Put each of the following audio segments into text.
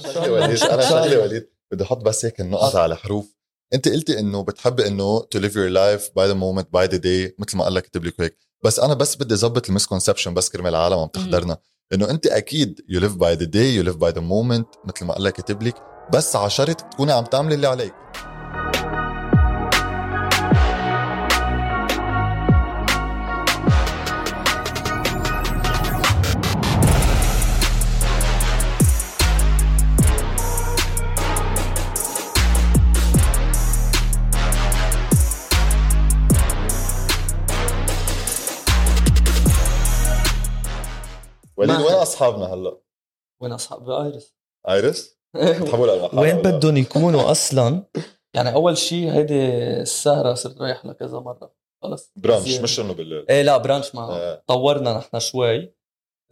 شغلة. وليد أنا شغلة وليد. بدي أحط بس هيك النقط على حروف. أنت قلتي إنه بتحبي إنه to live your life by the moment by the day مثل ما قال لك كتب لك هيك بس أنا بس بدي أظبط المسكونسبشن بس كرمال العالم عم تحضرنا. إنه أنت أكيد you live by the day you live by the moment مثل ما قال لك كتب لك. بس على شرط تكوني عم تعملي اللي عليك. وليد ما- وين أصحابنا هلأ؟ وين أصحاب؟ بايرس آيرس؟ بتحبوا لنا وين بدهم يكونوا أصلا؟ يعني أول شيء هيدي السهرة صرت رايح لها كذا مرة. خلص. brunch زيادة. مش إنه بالليل. إيه لا brunch ما آه. طورنا نحن شوي.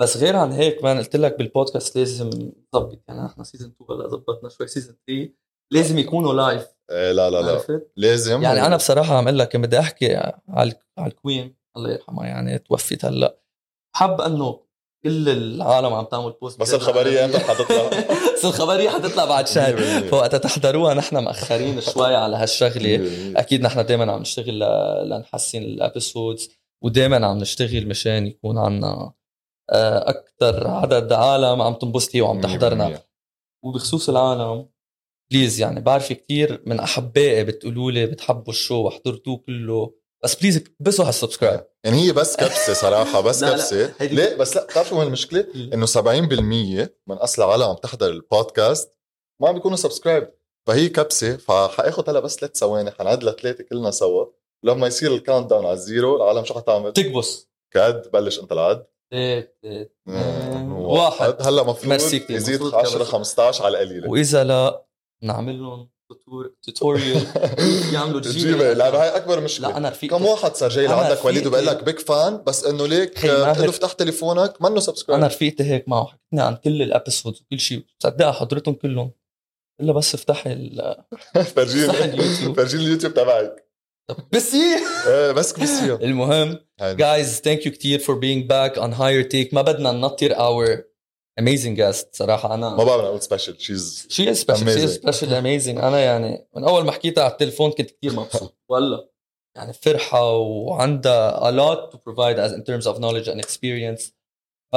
بس غير عن هيك man قلت لك بالبودكاست لازم نظبط. يعني نحن season 2 هلأ ظبطنا شوي. season 3 لازم يكونوا live إيه لا لا لا. عرفت؟ لازم. يعني أنا بصراحة عم أقول لك بدي أحكي على على ال queen الله يرحمها يعني توفت هلأ. حب انه كل العالم عم تعمل post بس الخبرية إمتى حتطلع؟ بس الخبرية حتطلع بعد شهر 100%. فوقتها تحضروها نحن مأخرين شوي على هالشغلة. أكيد نحن دائما عم نشتغل لنحسن ال episodes ودائما عم نشتغل مشان يكون عنا أكثر عدد عالم عم تنبسطي وعم تحضرنا. وبخصوص العالم please يعني بعرف كثير من أحبائي بتقولوا لي بتحبوا ال show وحضرتوه كله. بس please اكبسوا هال subscribe يعني هي بس كبسة صراحة بس لا، لا، كبسة. هيدي- ليه؟ بس لا بتعرف شو المشكلة؟ إنه 70% من أصل العالم عم تحضر البودكاست ما عم بيكونوا subscribe فهي كبسة فحاخذ هلا بس ثلاث ثواني حنعد لثلاثة كلنا سوا. لما يصير ال countdown على ال zero العالم شو حتعمل؟ تكبس كاد بلش أنت العد واحد. هلا مفروض. يزيد مفروض 10 كبس. 15 على القليله وإذا لا نعمل لهم tutorial يعملوا؟ جيبه لا هاي أكبر مشكلة. لا أنا رفيق كم واحد صار جاي لعندك؟ وليد وبقول لك big fan بس إنه ليك بتقول له افتح تليفونك منه subscribe أنا رفيقتي هيك معه حكيتني عن كل ال episodes وكل شيء صدقها حضرتهم كلهم. إلا بس افتحي ال فرجيني. فرجيني اليوتيوب تبعك. بس هي إيه بس فيها المهم هاي. guys thank you كتير for being back on higher take. ما بدنا ننطر our amazing guest. صراحة ما بعرف أقول سبيشل شيز she is special. She is Amazing. special amazing. أنا يعني من أول ما حكيتها على التليفون كنت كتير مبسوط. والله. يعني فرحة وعندها a lot to provide as in terms of knowledge and experience. ف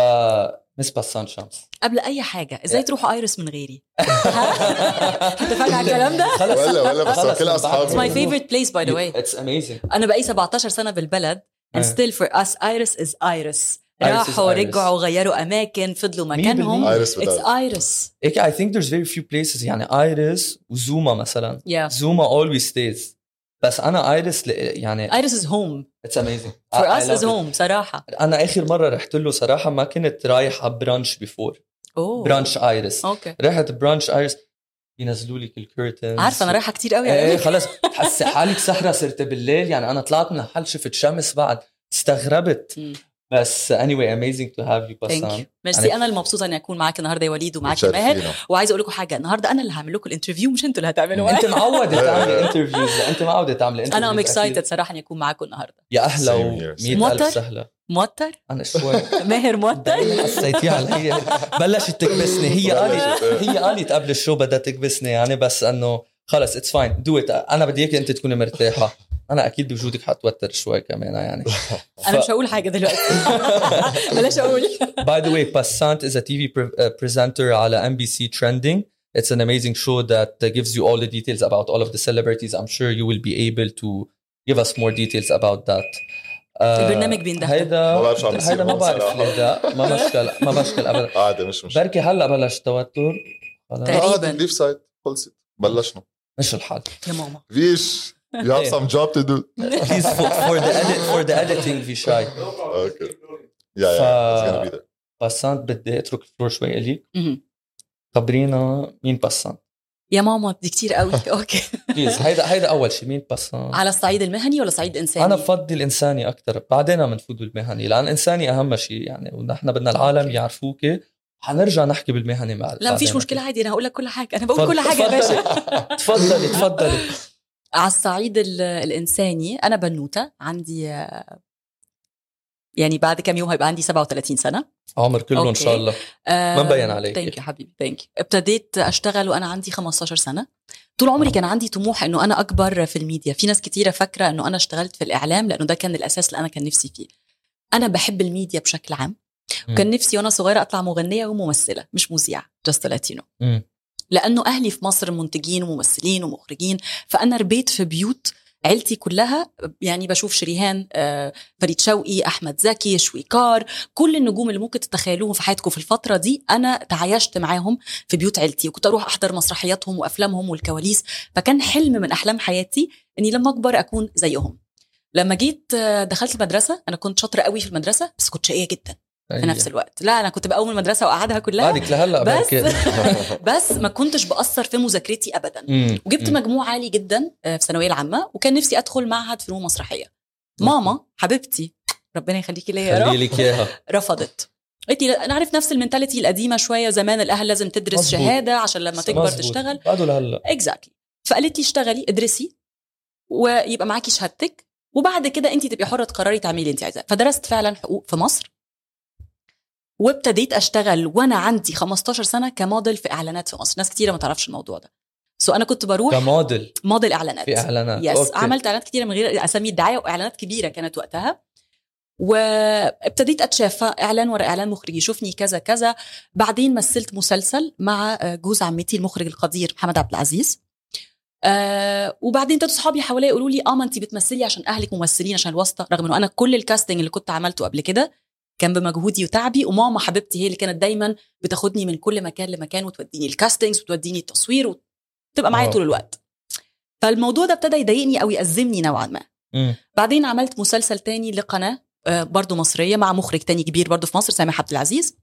مس باسان شمس قبل أي حاجة إزاي تروحوا ايرس من غيري؟ اتفقنا على الكلام ده؟ خلص ولا ولا بس خلص كل أصحابي. It's my favorite place by the way. It's amazing. أنا بقالي 17 سنة بالبلد and still for us iris is iris. Iris is راحوا. رجعوا غيروا أماكن فضلوا مكانهم. بالمية. ايرس هيك I think there's very few places يعني ايرس وزوما مثلا. Yeah. زوما always stays. بس أنا ايرس يعني amazing. For I- I us love is it. home صراحة. أنا آخر مرة رحت له صراحة ما كنت رايح على برانش بيفور أوه. برانش ايرس أوكي. رحت برانش ايرس ينزلوا لك الكيرتنز عارفة أنا رايحة كتير قوي إيه خلص. حس حالك سهره صرت بالليل يعني أنا طلعت من الحل شفت شمس بعد استغربت. بس anyway amazing to have you you merci أنا المبسوطه إني أكون معاك النهارده يا وليد ومعاك يا ماهر. وعايزه أقول لكم حاجة النهارده أنا اللي هعمل لكم ال interview مش أنتوا اللي هتعملوا. أنت معودة تعملي interviews أنت معودة تعملي أنا am excited. صراحة إني أكون معاكم النهارده. يا أهلا Same here. و100 موتر؟ ألف سهلة. موتر؟ أنا شوي. ماهر موتر؟ حسيتيها علي بلشت تكبسني. هي قالت هي قالت قبل ال show بدها تكبسني يعني بس إنه خلص it's fine do it أنا بدي اياك أنت تكوني مرتاحة. أنا أكيد بوجودك حتوتر شوي كمان يعني. أنا مش هقول حاجة دلوقتي. بلاش أقول. by the way باسانت is a TV pre- uh, presenter على MBC Trending. It's an amazing show that uh, gives you all the details about all of the celebrities. I'm sure you will be able to give us more details about that. Uh, البرنامج بيندهب. هيدا ما بعرف شو عم هيدا ما بعرف. لا ما بشكل ما بشكل ابدا. عادي مش مشكلة. بركي هلا بلش توتر. تقريباً. left side خلصت. بلشنا. مش الحال يا ماما. فيش. You have some job to do. Please for, for the edit for the editing في شاي okay. Yeah ف- yeah it's gonna be there. باسانت بدي اترك ال floor شوي اليك. خبرينا مين باسانت يا ماما بدي كتير قوي. أوكي. please هيدا هيدا أول شيء مين باسانت على الصعيد المهني ولا الصعيد الانساني أنا بفضل الانساني أكثر بعدين بنفوت بالمهني لأن الانساني أهم شيء يعني ونحن بدنا العالم يعرفوك حنرجع نحكي بالمهني مع لا مفيش بعدين. مشكلة عادي أنا هقول لك كل حاجة. أنا بقول كل حاجة يا باشا. تفضلي تفضلي على الصعيد ال- الإنساني. أنا بنوتة عندي آه، يعني بعد كام يوم هيبقى عندي 37 سنة. عمر كله إن okay. شاء الله ما مبين عليك. ثانك يو حبيبي ثانك يو ابتديت أشتغل وأنا عندي 15 سنة. طول عمري كان عندي طموح إنه أنا أكبر في الميديا. في ناس كتيرة فاكرة إنه أنا اشتغلت في الإعلام لأنه ده كان الأساس اللي أنا كان نفسي فيه. أنا بحب الميديا بشكل عام. وكان نفسي وأنا صغيرة أطلع مغنية وممثلة مش مذيعة just let you know مم. لأنه أهلي في مصر منتجين وممثلين ومخرجين فأنا ربيت في بيوت عيلتي كلها يعني بشوف شريهان آه، فريد شوقي أحمد زكي شويكار كل النجوم اللي ممكن تتخيلوهم في حياتكم في الفترة دي أنا تعايشت معاهم في بيوت عيلتي وكنت أروح أحضر مسرحياتهم وأفلامهم والكواليس فكان حلم من أحلام حياتي إني لما أكبر أكون زيهم لما جيت آه، دخلت المدرسة أنا كنت شاطرة قوي في المدرسة بس كنت شقية جدا في نفس الوقت. لا أنا كنت بقوم المدرسة واقعدها كلها. بعدك لهلا بس. بس ما كنتش بأثر في مذاكرتي ابدا. وجبت. مجموع عالي جدا آه، في الثانوية العامة وكان نفسي أدخل معهد فنون مسرحية. ماما حبيبتي ربنا يخليكي ليا يا رب رفضت. قلت لي أنا عارف نفس ال mentality القديمة شوية زمان الأهل لازم تدرس مزبوط. شهادة عشان لما تكبر مزبوط. تشتغل. بعده لهلا exactly فقالت لي اشتغلي ادرسي ويبقى معاكي شهادتك وبعد كده انت تبقي حرة تقرري تعملي اللي انت عايزاه. فدرست فعلا حقوق في مصر. وابتديت أشتغل وأنا عندي 15 سنة كموديل في إعلانات في مصر. ناس كتيرة ما تعرفش الموضوع ده. so أنا كنت بروح كموديل؟ موديل اعلانات في إعلانات. yes okay. عملت إعلانات كتيرة من غير أسامي الدعاية وإعلانات كبيرة كانت وقتها. وابتديت اتشاف إعلان ورا إعلان مخرج يشوفني كذا كذا. بعدين مثلت مسلسل مع جوز عمتي المخرج القدير محمد عبد العزيز. آه وبعدين ابتدوا صحابي حواليا يقولوا لي آه ما انت بتمثلي عشان أهلك ممثلين عشان الواسطة رغم إنه أنا كل الكاستنج اللي كنت عملته قبل كده كان بمجهودي وتعبي وماما حبيبتي هي اللي كانت دايما بتاخدني من كل مكان لمكان وتوديني الكاستنجز وتوديني التصوير وتبقى معايا. طول الوقت. فالموضوع ده ابتدى يضايقني أو يأزمني نوعا ما. مم. بعدين عملت مسلسل تاني لقناة آه، برضو مصرية مع مخرج تاني كبير برضو في مصر سامح عبد العزيز.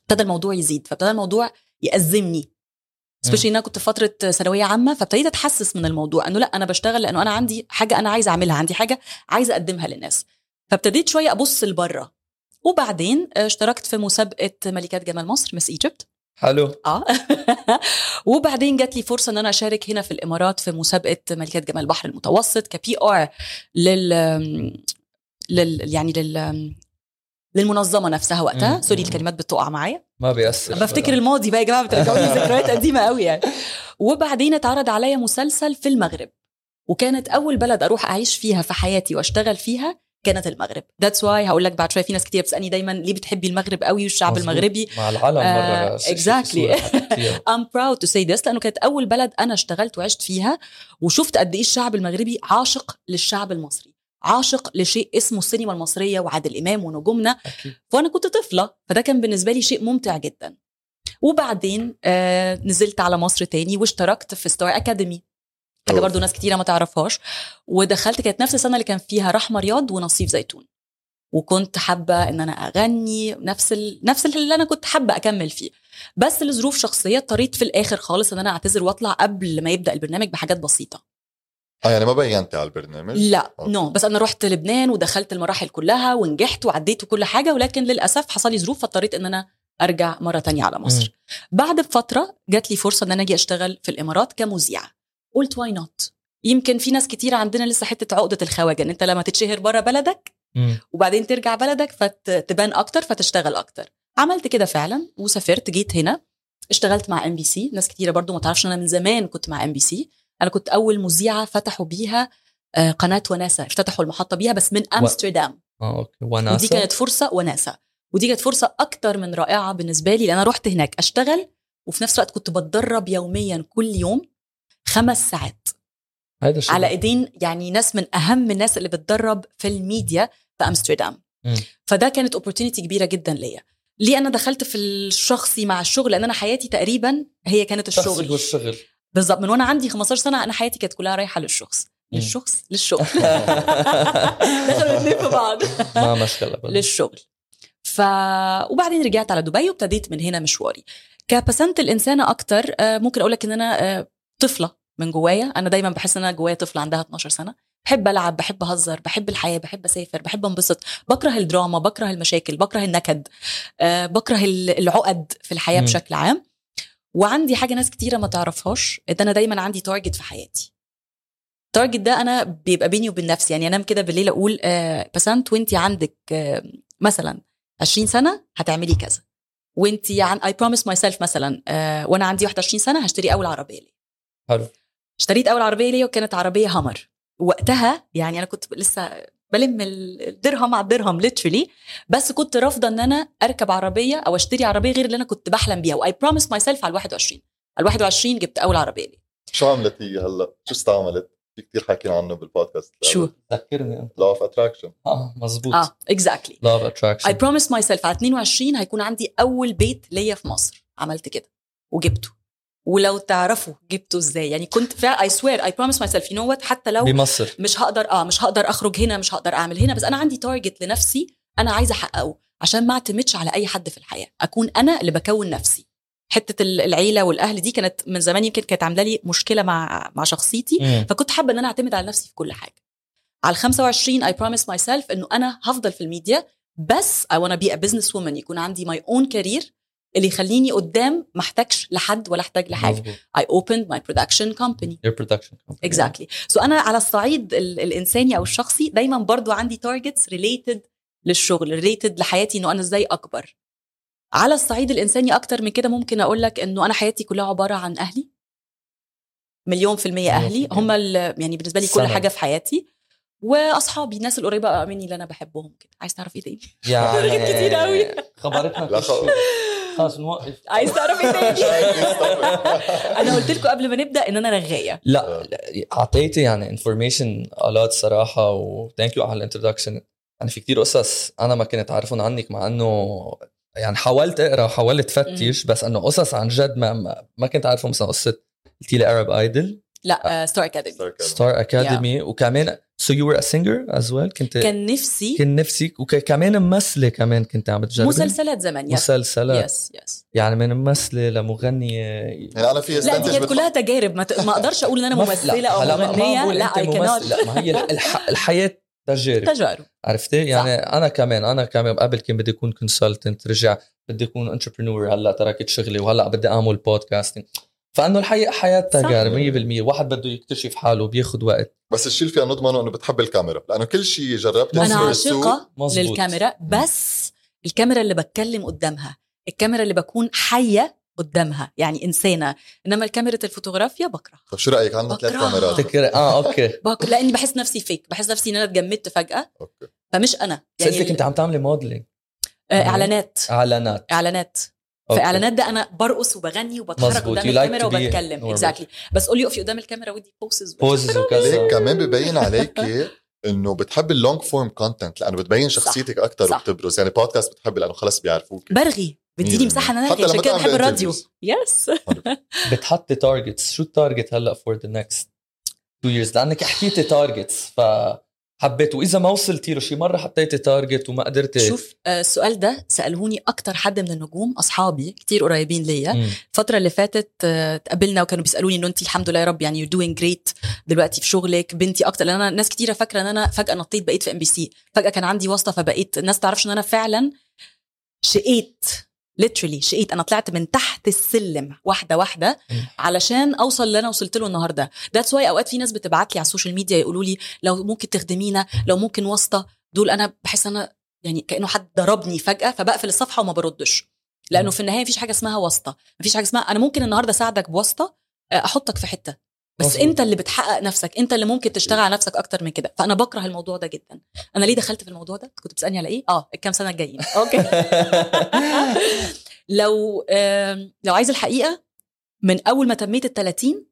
ابتدى الموضوع يزيد فابتدى الموضوع يأزمني. specially أنا كنت في فترة ثانوية عامة فابتديت أتحسس من الموضوع إنه لأ أنا بشتغل لأنه أنا عندي حاجة أنا عايزة أعملها عندي حاجة عايزة أقدمها للناس. فابتديت شوية أبص لبره. وبعدين آه، اشتركت في مسابقة ملكات جمال مصر Miss Egypt حلو. آه. وبعدين جات لي فرصة إن أنا أشارك هنا في الإمارات في مسابقة ملكات جمال البحر المتوسط كبي ار لل لل يعني لل للمنظمة نفسها وقتها. sorry الكلمات بتقع معايا. ما بيأثر بفتكر الماضي بقى يا جماعة بترجعوني ذكريات قديمة قوي يعني. وبعدين اتعرض عليا مسلسل في المغرب وكانت أول بلد أروح أعيش فيها في حياتي وأشتغل فيها كانت المغرب. that's why هقول لك بعد شوية في ناس كتير بتسألني دايما ليه بتحبي المغرب قوي والشعب مظبوط. المغربي؟ مع العالم مرة exactly. I'm proud to say this لأنه كانت أول بلد أنا اشتغلت وعشت فيها وشفت قد إيه الشعب المغربي عاشق للشعب المصري عاشق لشيء اسمه السينما المصرية وعادل إمام ونجومنا. فأنا كنت طفلة فده كان بالنسبة لي شيء ممتع جدا. وبعدين آه نزلت على مصر تاني واشتركت في ستار اكاديمي حاجة. برضو ناس كتيرة ما تعرفهاش. ودخلت كانت نفس السنة اللي كان فيها رحمة رياض ونصيف زيتون. وكنت حابة إن أنا أغني نفس ال... نفس اللي أنا كنت حابة أكمل فيه. بس لظروف شخصية اضطريت في الآخر خالص إن أنا أعتذر وأطلع قبل ما يبدأ البرنامج بحاجات بسيطة. آه يعني ما بينتي على البرنامج؟ لا. no. بس أنا رحت لبنان ودخلت المراحل كلها ونجحت وعديت وكل حاجة ولكن للأسف حصل لي ظروف فاضطريت إن أنا أرجع مرة تانية على مصر. بعد بفترة جات لي فرصة إن أنا أجي أشتغل في الإمارات كمذيعة. قلت why not يمكن في ناس كتير عندنا لسه حتة عقدة الخواجه ان انت لما تتشهر بره بلدك مم. وبعدين ترجع بلدك فتبان أكتر فتشتغل أكتر. عملت كده فعلا وسافرت جيت هنا اشتغلت مع MBC ناس كتيرة برضو ما تعرفش أنا من زمان كنت مع MBC أنا كنت أول مذيعة فتحوا بيها آه، قناة وناسة افتتحوا المحطة بيها بس من أمستردام. آه okay. ودي وناسة كانت فرصة وناسة ودي كانت فرصة أكتر من رائعة بالنسبة لي لأن أنا رحت هناك أشتغل وفي نفس الوقت كنت بتدرب يوميا كل يوم. خمس ساعات. هذا الشيء على إيدين يعني ناس من أهم الناس اللي بتدرب في الميديا في أمستردام. فده كانت اوبورتونيتي كبيرة جدا ليا. ليه أنا دخلت في الشخصي مع الشغل؟ لأن أنا حياتي تقريبا هي كانت الشغل الشغل. والشغل. بالظبط من وأنا عندي 15 سنة أنا حياتي كانت كلها رايحة للشخص. للشخص للشغل. دخلوا الاثنين في بعض. ما مشكلة. للشغل. ف وبعدين رجعت على دبي وابتديت من هنا مشواري. كبسنت الإنسانة أكتر آه، ممكن أقول لك إن أنا آه، طفلة من جوايا. أنا دايما بحس إن أنا جوايا طفلة عندها 12 سنة. بحب ألعب بحب أهزر بحب الحياة بحب أسافر بحب أنبسط. بكره الدراما بكره المشاكل بكره النكد آه، بكره ال- العقد في الحياة مم. بشكل عام. وعندي حاجة ناس كتيرة ما تعرفهاش إن أنا دايما عندي target في حياتي. ال target ده أنا بيبقى بيني وبين نفسي. يعني أنام كده بالليل أقول آه بسنت وأنت عندك آه مثلا 20 سنة هتعملي كذا. وأنت عن I promise myself مثلا آه وأنا عندي 21 سنة هشتري أول عربية لي حلو. اشتريت أول عربية لي وكانت عربية هامر وقتها يعني أنا كنت لسه بلم الدرهم على الدرهم literally بس كنت رافضة إن أنا أركب عربية أو أشتري عربية غير اللي أنا كنت بحلم بيها. و I promise myself على ال 21 على ال 21 جبت أول عربية لي شو عملت هي هلأ؟ شو استعملت؟ في كثير حاكيين عنه بالبودكاست شو؟ ذكرني أنت. law of attraction آه مزبوط آه اكزاكتلي لاف اتراكشن اي بروميس ماي سيلف على 22 هيكون عندي أول بيت ليا في مصر. عملت كده. وجبته. ولو تعرفوا جبته إزاي. يعني كنت فعلا I swear I promise myself you know what حتى لو بمصر. مش هقدر آه مش هقدر أخرج هنا مش هقدر أعمل هنا بس أنا عندي target لنفسي أنا عايزة أحققه عشان ما اعتمدش على أي حد في الحياة. أكون أنا اللي بكون نفسي. حتة ال- العيلة والأهل دي كانت من زمان يمكن كانت عاملة لي مشكلة مع مع شخصيتي. مم. فكنت حابة إن أنا أعتمد على نفسي في كل حاجة. على ال 25 I promise myself إنه أنا هفضل في الميديا بس I wanna be a business woman يكون عندي my own career اللي يخليني قدام ما احتاجش لحد ولا احتاج لحاجة. I opened my production company. Your production company. exactly. So أنا على الصعيد ال- الإنساني أو الشخصي دايما برضو عندي targets related للشغل related لحياتي إنه أنا إزاي أكبر. على الصعيد الإنساني أكتر من كده ممكن أقول لك إنه أنا حياتي كلها عبارة عن أهلي. مليون في المية المية. هم ال- يعني بالنسبة لي كل. حاجة في حياتي. وأصحابي الناس القريبة مني اللي أنا بحبهم كده. عايز تعرف إيه تاني؟ يعني كتير أوي. خبرتنا خلص نوقف. عايز تعرف إيه تاني. أنا قلت لكم قبل ما نبدأ إن أنا رغايه لا أعطيتي يعني information a lot صراحة و thank you على ال introduction يعني في كتير قصص أنا ما كنت عارفهم عنك مع إنه يعني حاولت أقرأ وحاولت فتش بس إنه قصص عن جد ما ما, ما كنت عارفه مثلا قصة قلتي لي Arab Idol لا ستار اكاديمي ستار اكاديمي وكمان سو يو ور ا سينجر از ويل كنت كان نفسي. كان نفسك وكمان ممثلة كمان كنت عم بتجربي؟ مسلسلات زمان yes مسلسلات. يس يس يعني من ممثلة لمغنية. يعني أنا في لا دي كلها تجارب. ما, ت... ما أقدرش أقول إن أنا ممثلة أو مغنية. لا اي لا ما هي الح... الحياة تجارب. تجارب. عرفتي؟ يعني أنا كمان أنا كمان قبل كان بدي أكون consultant رجع بدي أكون entrepreneur هلأ تركت شغلي وهلأ بدي أعمل podcasting فأنه الحقيقة حياة تجارب 100% واحد بده يكتشف حاله بياخذ وقت. بس الشيء اللي فيها نضمنه إنه بتحب الكاميرا لأنه كل شيء جربت أنا عاشقة. للكاميرا بس الكاميرا اللي بتكلم قدامها الكاميرا اللي بكون حية قدامها يعني إنسانة. إنما الكاميرا الفوتوغرافيا بكره. طيب شو رأيك؟ عندنا ثلاث. كاميرات. تكر آه أوكي. بكره. لأني بحس نفسي فيك بحس نفسي إن أنا اتجمدت فجأة. okay. فمش أنا. سالتك يعني كنت عم تعملي modeling آه، إعلانات. إعلانات. إعلانات. في إعلانات ده أنا برقص وبغني وبتحرك مزبوط. قدام الكاميرا وبتكلم. exactly بس قولي اقفي قدام الكاميرا ودي poses poses وكذا كمان ببين عليك إنه بتحب ال long form content لأنه بتبين شخصيتك أكثر صح. وبتبرز. يعني بودكاست بتحب لأنه خلص بيعرفوك. برغي. بديني مساحة إن أنا حتى عشان كده بحب الراديو. yes بتحطي targets شو ال target هلأ for the next two years لأنك حكيتي targets فحبيت واذا ما وصلتي له شي مرة حطيتي target وما قدرتي شوف آه، السؤال ده سألهوني أكتر حد من النجوم أصحابي كتير قريبين ليا. الفترة اللي فاتت آه، اتقابلنا وكانوا بيسألوني إنه انت الحمد لله يا رب يعني you doing great دلوقتي في شغلك بنتي أكتر. لأن أنا ناس كتيرة فاكرة إن أنا فجأة نطيت بقيت في MBC فجأة كان عندي واسطة فبقيت الناس تعرفش إن أنا فعلا شقيت literally شقيت. أنا طلعت من تحت السلم واحدة واحدة. علشان أوصل اللي أنا وصلت له النهارده. that's why أوقات في ناس بتبعت لي على ال social media يقولوا لي لو ممكن تخدمينا لو ممكن واسطة. دول أنا بحس ان أنا يعني كأنه حد ضربني فجأة فبقفل الصفحة وما بردش. لأنه. في النهاية مفيش حاجة اسمها واسطة. مفيش حاجة اسمها أنا ممكن النهارده أساعدك بواسطة آه، أحطك في حتة. بس مظبوط. انت اللي بتحقق نفسك انت اللي ممكن تشتغل على نفسك أكتر من كده. فأنا بكره الموضوع ده جدا. أنا ليه دخلت في الموضوع ده؟ كنت بتسألني على إيه؟ آه الكام سنة الجايين. أوكي. لو آم، لو عايز الحقيقة من أول ما تميت ال 30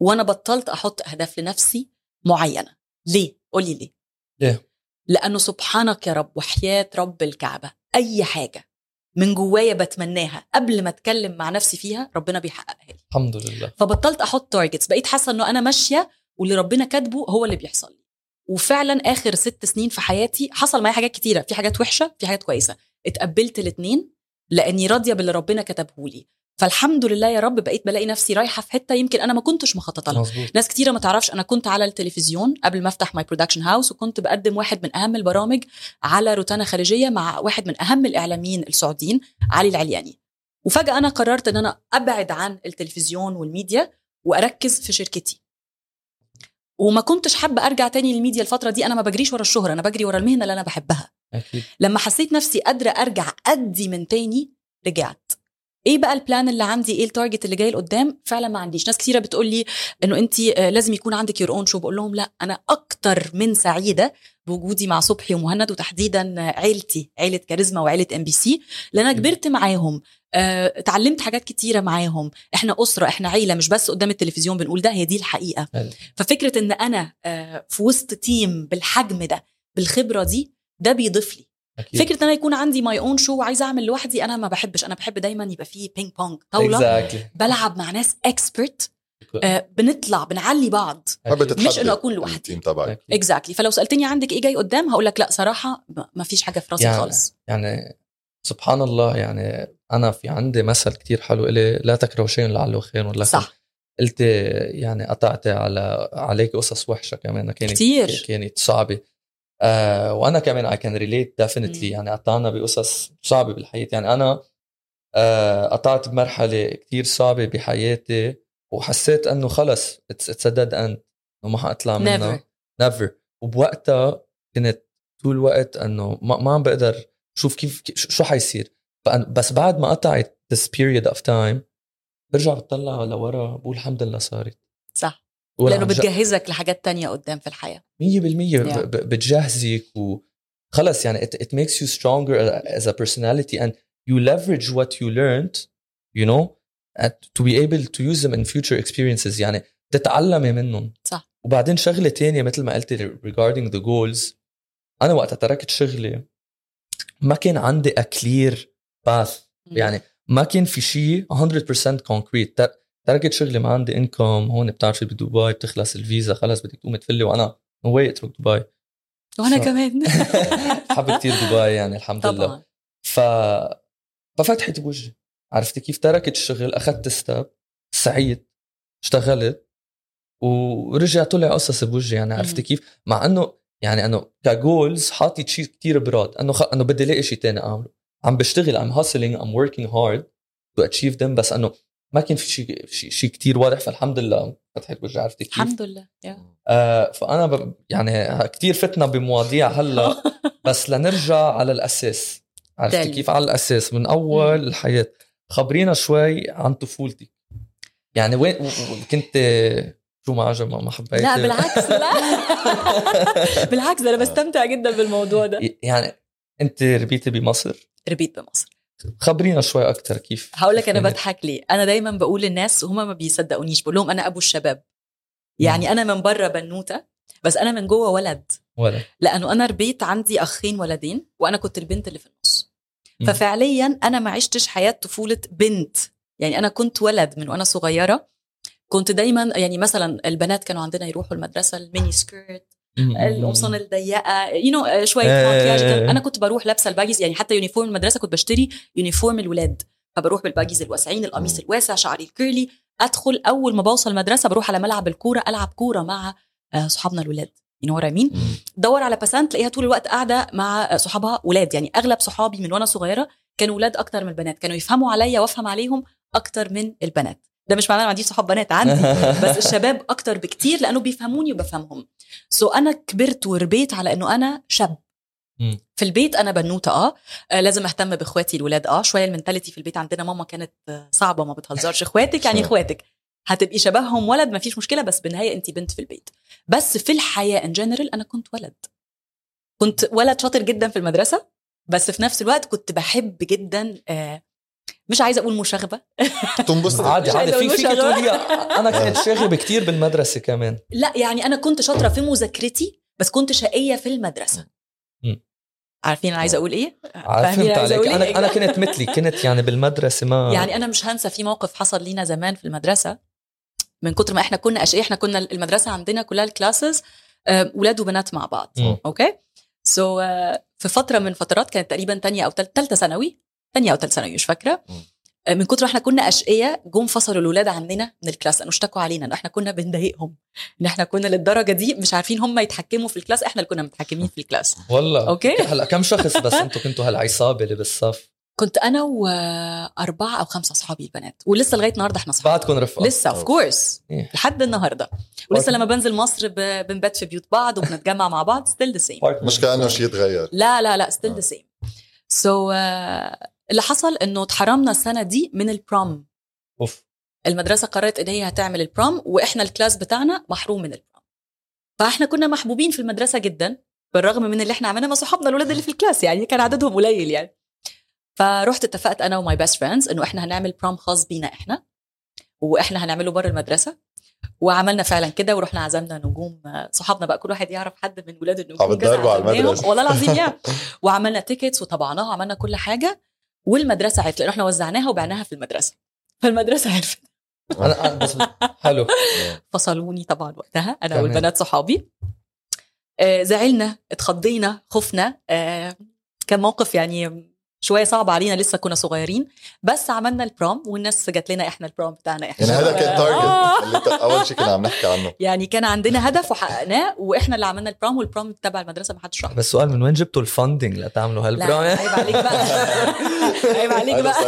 وأنا بطلت أحط أهداف لنفسي معينة. ليه؟ قولي ليه. ليه؟ لأنه سبحانك يا رب وحياة رب الكعبة. أي حاجة. من جوايا بتمناها. قبل ما اتكلم مع نفسي فيها ربنا بيحققها لي. الحمد لله. فبطلت أحط targets بقيت حاسة إنه أنا ماشية واللي ربنا كاتبه هو اللي بيحصل لي. وفعلا آخر ست سنين في حياتي حصل معايا حاجات كتيرة. في حاجات وحشة في حاجات كويسة. اتقبلت الاثنين لأني راضية باللي ربنا كتبه لي. فالحمد لله يا رب بقيت بلاقي نفسي رايحة في حتة يمكن أنا ما كنتش مخططة لها. مزبوط ناس كتيرة ما تعرفش أنا كنت على التلفزيون قبل ما أفتح my production house وكنت بقدم واحد من أهم البرامج على روتانا خليجية مع واحد من أهم الإعلاميين السعوديين علي العلياني. وفجأة أنا قررت إن أنا أبعد عن التلفزيون والميديا وأركز في شركتي. وما كنتش حابة أرجع تاني للميديا الفترة دي أنا ما بجريش ورا الشهرة أنا بجري ورا المهنة اللي أنا بحبها. أكيد. لما حسيت نفسي قادرة أرجع أدي من تاني رجعت. إيه بقى ال plan اللي عندي؟ إيه ال target اللي جاي لقدام؟ فعلا ما عنديش. ناس كثيره بتقول لي إنه انت لازم يكون عندك your own show بقول لهم لا أنا أكتر من سعيدة بوجودي مع صبحي ومهند وتحديدا عيلتي عيلة كاريزما وعيلة MBC لأن أنا كبرت معاهم آه، اتعلمت حاجات كتيرة معاهم. إحنا أسرة إحنا عيلة مش بس قدام التلفزيون بنقول ده هي دي الحقيقة. حلو. ففكرة إن أنا آه، في وسط team بالحجم ده بالخبرة دي ده بيضيف لي. أكيد فكرة إن أنا يكون عندي my own show وعايزة أعمل لوحدي أنا ما بحبش أنا بحب دايما يبقى فيه ping pong طاولة exactly. بلعب مع ناس expert بنطلع بنعلي بعض أكيد. مش إنه أكون لوحدي. ال team تبعك أكيد. exactly فلو سألتني عندك إيه جاي قدام هقول لك لا صراحة ما فيش حاجة في راسي يعني- خالص يعني سبحان الله يعني أنا في عندي مثل كتير حلو إلي لا تكرهوا شيء لعله خير لكم صح قلت يعني قطعت على عليك قصص وحشة كمان كانت كتير. كانت صعبة آه وأنا كمان I can relate definitely. يعني قطعنا بقصص صعبة بالحياة. يعني أنا آه قطعت بمرحلة كتير صعبة بحياتي وحسيت إنه خلص it's a dead end إنه ما حأطلع منها. never وبوقتها كنت طول الوقت إنه ما, ما عم بقدر شوف كيف شو حيصير. بس بعد ما قطعت this period of time برجع بطلع لورا بقول الحمد لله صارت. صح. لأنه بتجهزك لحاجات تانية قدام في الحياة مية بالمية Yeah. ب- ب- بتجهزك وخلص يعني it, it makes you stronger as a personality and you leverage what you learned you know and to be able to use them in future experiences يعني تتعلمي منهم صح. وبعدين شغلة تانية مثل ما قلتي regarding the goals أنا وقتها تركت شغلي ما كان عندي a clear path يعني ما كان في شيء 100% concrete تركت شغلي ما عندي income هون بتعرفي بدبي بتخلص الفيزا خلص بدك تقومي تفلي وأنا no way اترك دبي. وأنا ف- كمان. بحب كتير دبي يعني الحمد لله. طبعا. ف ففتحت بوجهي عرفتي كيف تركت الشغل؟ أخذت step aside اشتغلت ورجع طلع قصص بوجهي يعني. عرفتي. كيف؟ مع إنه يعني انه كـ goals حاطط شيء كتير براد. أنه خ... أنه بدي الاقي شيء تاني أعمله. عم بشتغل I'm hustling I'm working hard to achieve them بس أنه ما كان في شيء شيء كثير واضح فالحمد لله فتحت وجهي عرفتي كيف؟ الحمد لله. آه فأنا ب... يعني كثير فتنا بمواضيع هلا بس لنرجع على الأساس. عرفتي. كيف؟ على الأساس من أول. الحياة. خبرينا شوي عن طفولتك يعني وين كنت شو ما عجب ما حبيت. لا بالعكس لا. بالعكس أنا بستمتع جدا بالموضوع ده. يعني أنت ربيتي بمصر؟ ربيت بمصر. خبرينا شوي أكثر كيف هقول لك أنا كيف بضحك ليه. أنا دايما بقول للناس وهما ما بيصدقونيش بقول لهم أنا أبو الشباب. يعني أنا من بره بنوتة بس أنا من جوه ولد. ولا لأنه أنا ربيت عندي أخين ولدين وأنا كنت البنت اللي في النص. ففعليا أنا ما عشتش حياة طفولة بنت. يعني أنا كنت ولد من وأنا صغيرة. كنت دايما يعني مثلا البنات كانوا عندنا يروحوا المدرسة ال mini skirt القمصان الضيقة you know شوية إيه. مكياج كده. أنا كنت بروح لابسة ال baggies يعني حتى uniform المدرسة كنت بشتري uniform الولاد فبروح بال baggies الواسعين القميص. الواسع شعري ال curly أدخل أول ما بوصل المدرسة بروح على ملعب الكورة ألعب كورة مع آه، صحابنا الولاد you know مين دور على بسنت تلاقيها طول الوقت قاعدة مع صحابها ولاد يعني أغلب صحابي من وأنا صغيرة كانوا ولاد أكتر من البنات كانوا يفهموا عليا وأفهم عليهم أكتر من البنات ده مش معناه ما عنديش صحاب بنات عندي. بس الشباب أكتر بكتير لأنه بيفهموني وبفهمهم. so so أنا كبرت وربيت على إنه أنا شاب. في البيت أنا بنوتة آه. آه، لازم أهتم بإخواتي الولاد آه. شوية ال mentality في البيت عندنا ماما كانت آه، صعبة ما بتهزرش. إخواتك يعني. إخواتك. هتبقي شبههم ولد ما فيش مشكلة بس بالنهاية انت بنت في البيت. بس في الحياة ان جنرال أنا كنت ولد. كنت ولد شاطر جدا في المدرسة بس في نفس الوقت كنت بحب جدا آه، مش عايزة أقول مشاغبة. تنبسط. عادي عادي. في فيك. تقولي أنا كنت شاغب كتير بالمدرسة كمان. لا يعني أنا كنت شاطرة في مذاكرتي بس كنت شقية في المدرسة. عارفين أنا عايزة أقول إيه؟ فهمت عليك أقول إيه؟ أنا أنا كنت مثلي كنت يعني بالمدرسة ما يعني أنا مش هنسى في موقف حصل لينا زمان في المدرسة. من كتر ما إحنا كنا اشقياء إحنا كنا المدرسة عندنا كلها ال classes آه، ولاد وبنات مع بعض. okay so في فترة من فترات كانت تقريبا تانية أو ثالثه ثانوي تانية أو ثالثه ثانوي مش فاكرة. آه، من كتر ما إحنا كنا أشقياء جم فصلوا الاولاد عننا من ال class لأنه اشتكوا علينا ان إحنا كنا بنضايقهم إن إحنا كنا للدرجة دي مش عارفين هم يتحكموا في ال class إحنا اللي كنا متحكمين في ال class. والله. okay. هلا كم شخص بس؟ أنتم كنتوا هالعصابة اللي بالصف؟ كنت أنا وأربعة أو خمسة أصحابي البنات ولسه لغاية النهارده إحنا أصحاب. بعدكم رفقة. لسه of course إيه. لحد النهارده. ولسه. لما بنزل مصر بنبات في بيوت بعض وبنتجمع مع بعض still the same مش كانه شيء يتغير. لا لا لا still. the same so اللي حصل إنه اتحرمنا السنة دي من ال prom of. المدرسة قررت إن هي هتعمل ال prom وإحنا ال class بتاعنا محروم من ال prom فإحنا كنا محبوبين في المدرسة جدا بالرغم من اللي إحنا عملناه مع صحابنا الاولاد اللي في ال class يعني كان عددهم قليل يعني. فرحت اتفقت أنا وماي best friends إنه إحنا هنعمل prom خاص بينا إحنا وإحنا هنعمله بره المدرسة. وعملنا فعلا كده ورحنا عزمنا نجوم صحابنا بقى كل واحد يعرف حد من ولاد النجوم تضربوا على. المدرسة. والله العظيم يعني. وعملنا tickets وطبعناها وعملنا كل حاجة. والمدرسة عرفت لأن إحنا وزعناها وبعناها في المدرسة. فالمدرسة عرفت. أنا بس حلو. فصلوني طبعا وقتها أنا. والبنات صحابي. آه، زعلنا اتخضينا خفنا. آه، كان موقف يعني شوية صعب علينا لسه كنا صغيرين بس عملنا ال prom والناس جات لنا إحنا ال prom بتاعنا إحنا يعني هذا كان آه. target اللي ت- أول شيء كنا عم نحكي عنه يعني كان عندنا هدف وحققناه وإحنا اللي عملنا ال prom وال prom تبع المدرسة ما حدش راح بس سؤال من وين جبتوا ال funding لتعملوا لهال prom؟ عيب عليك بقى عيب عليك بقى.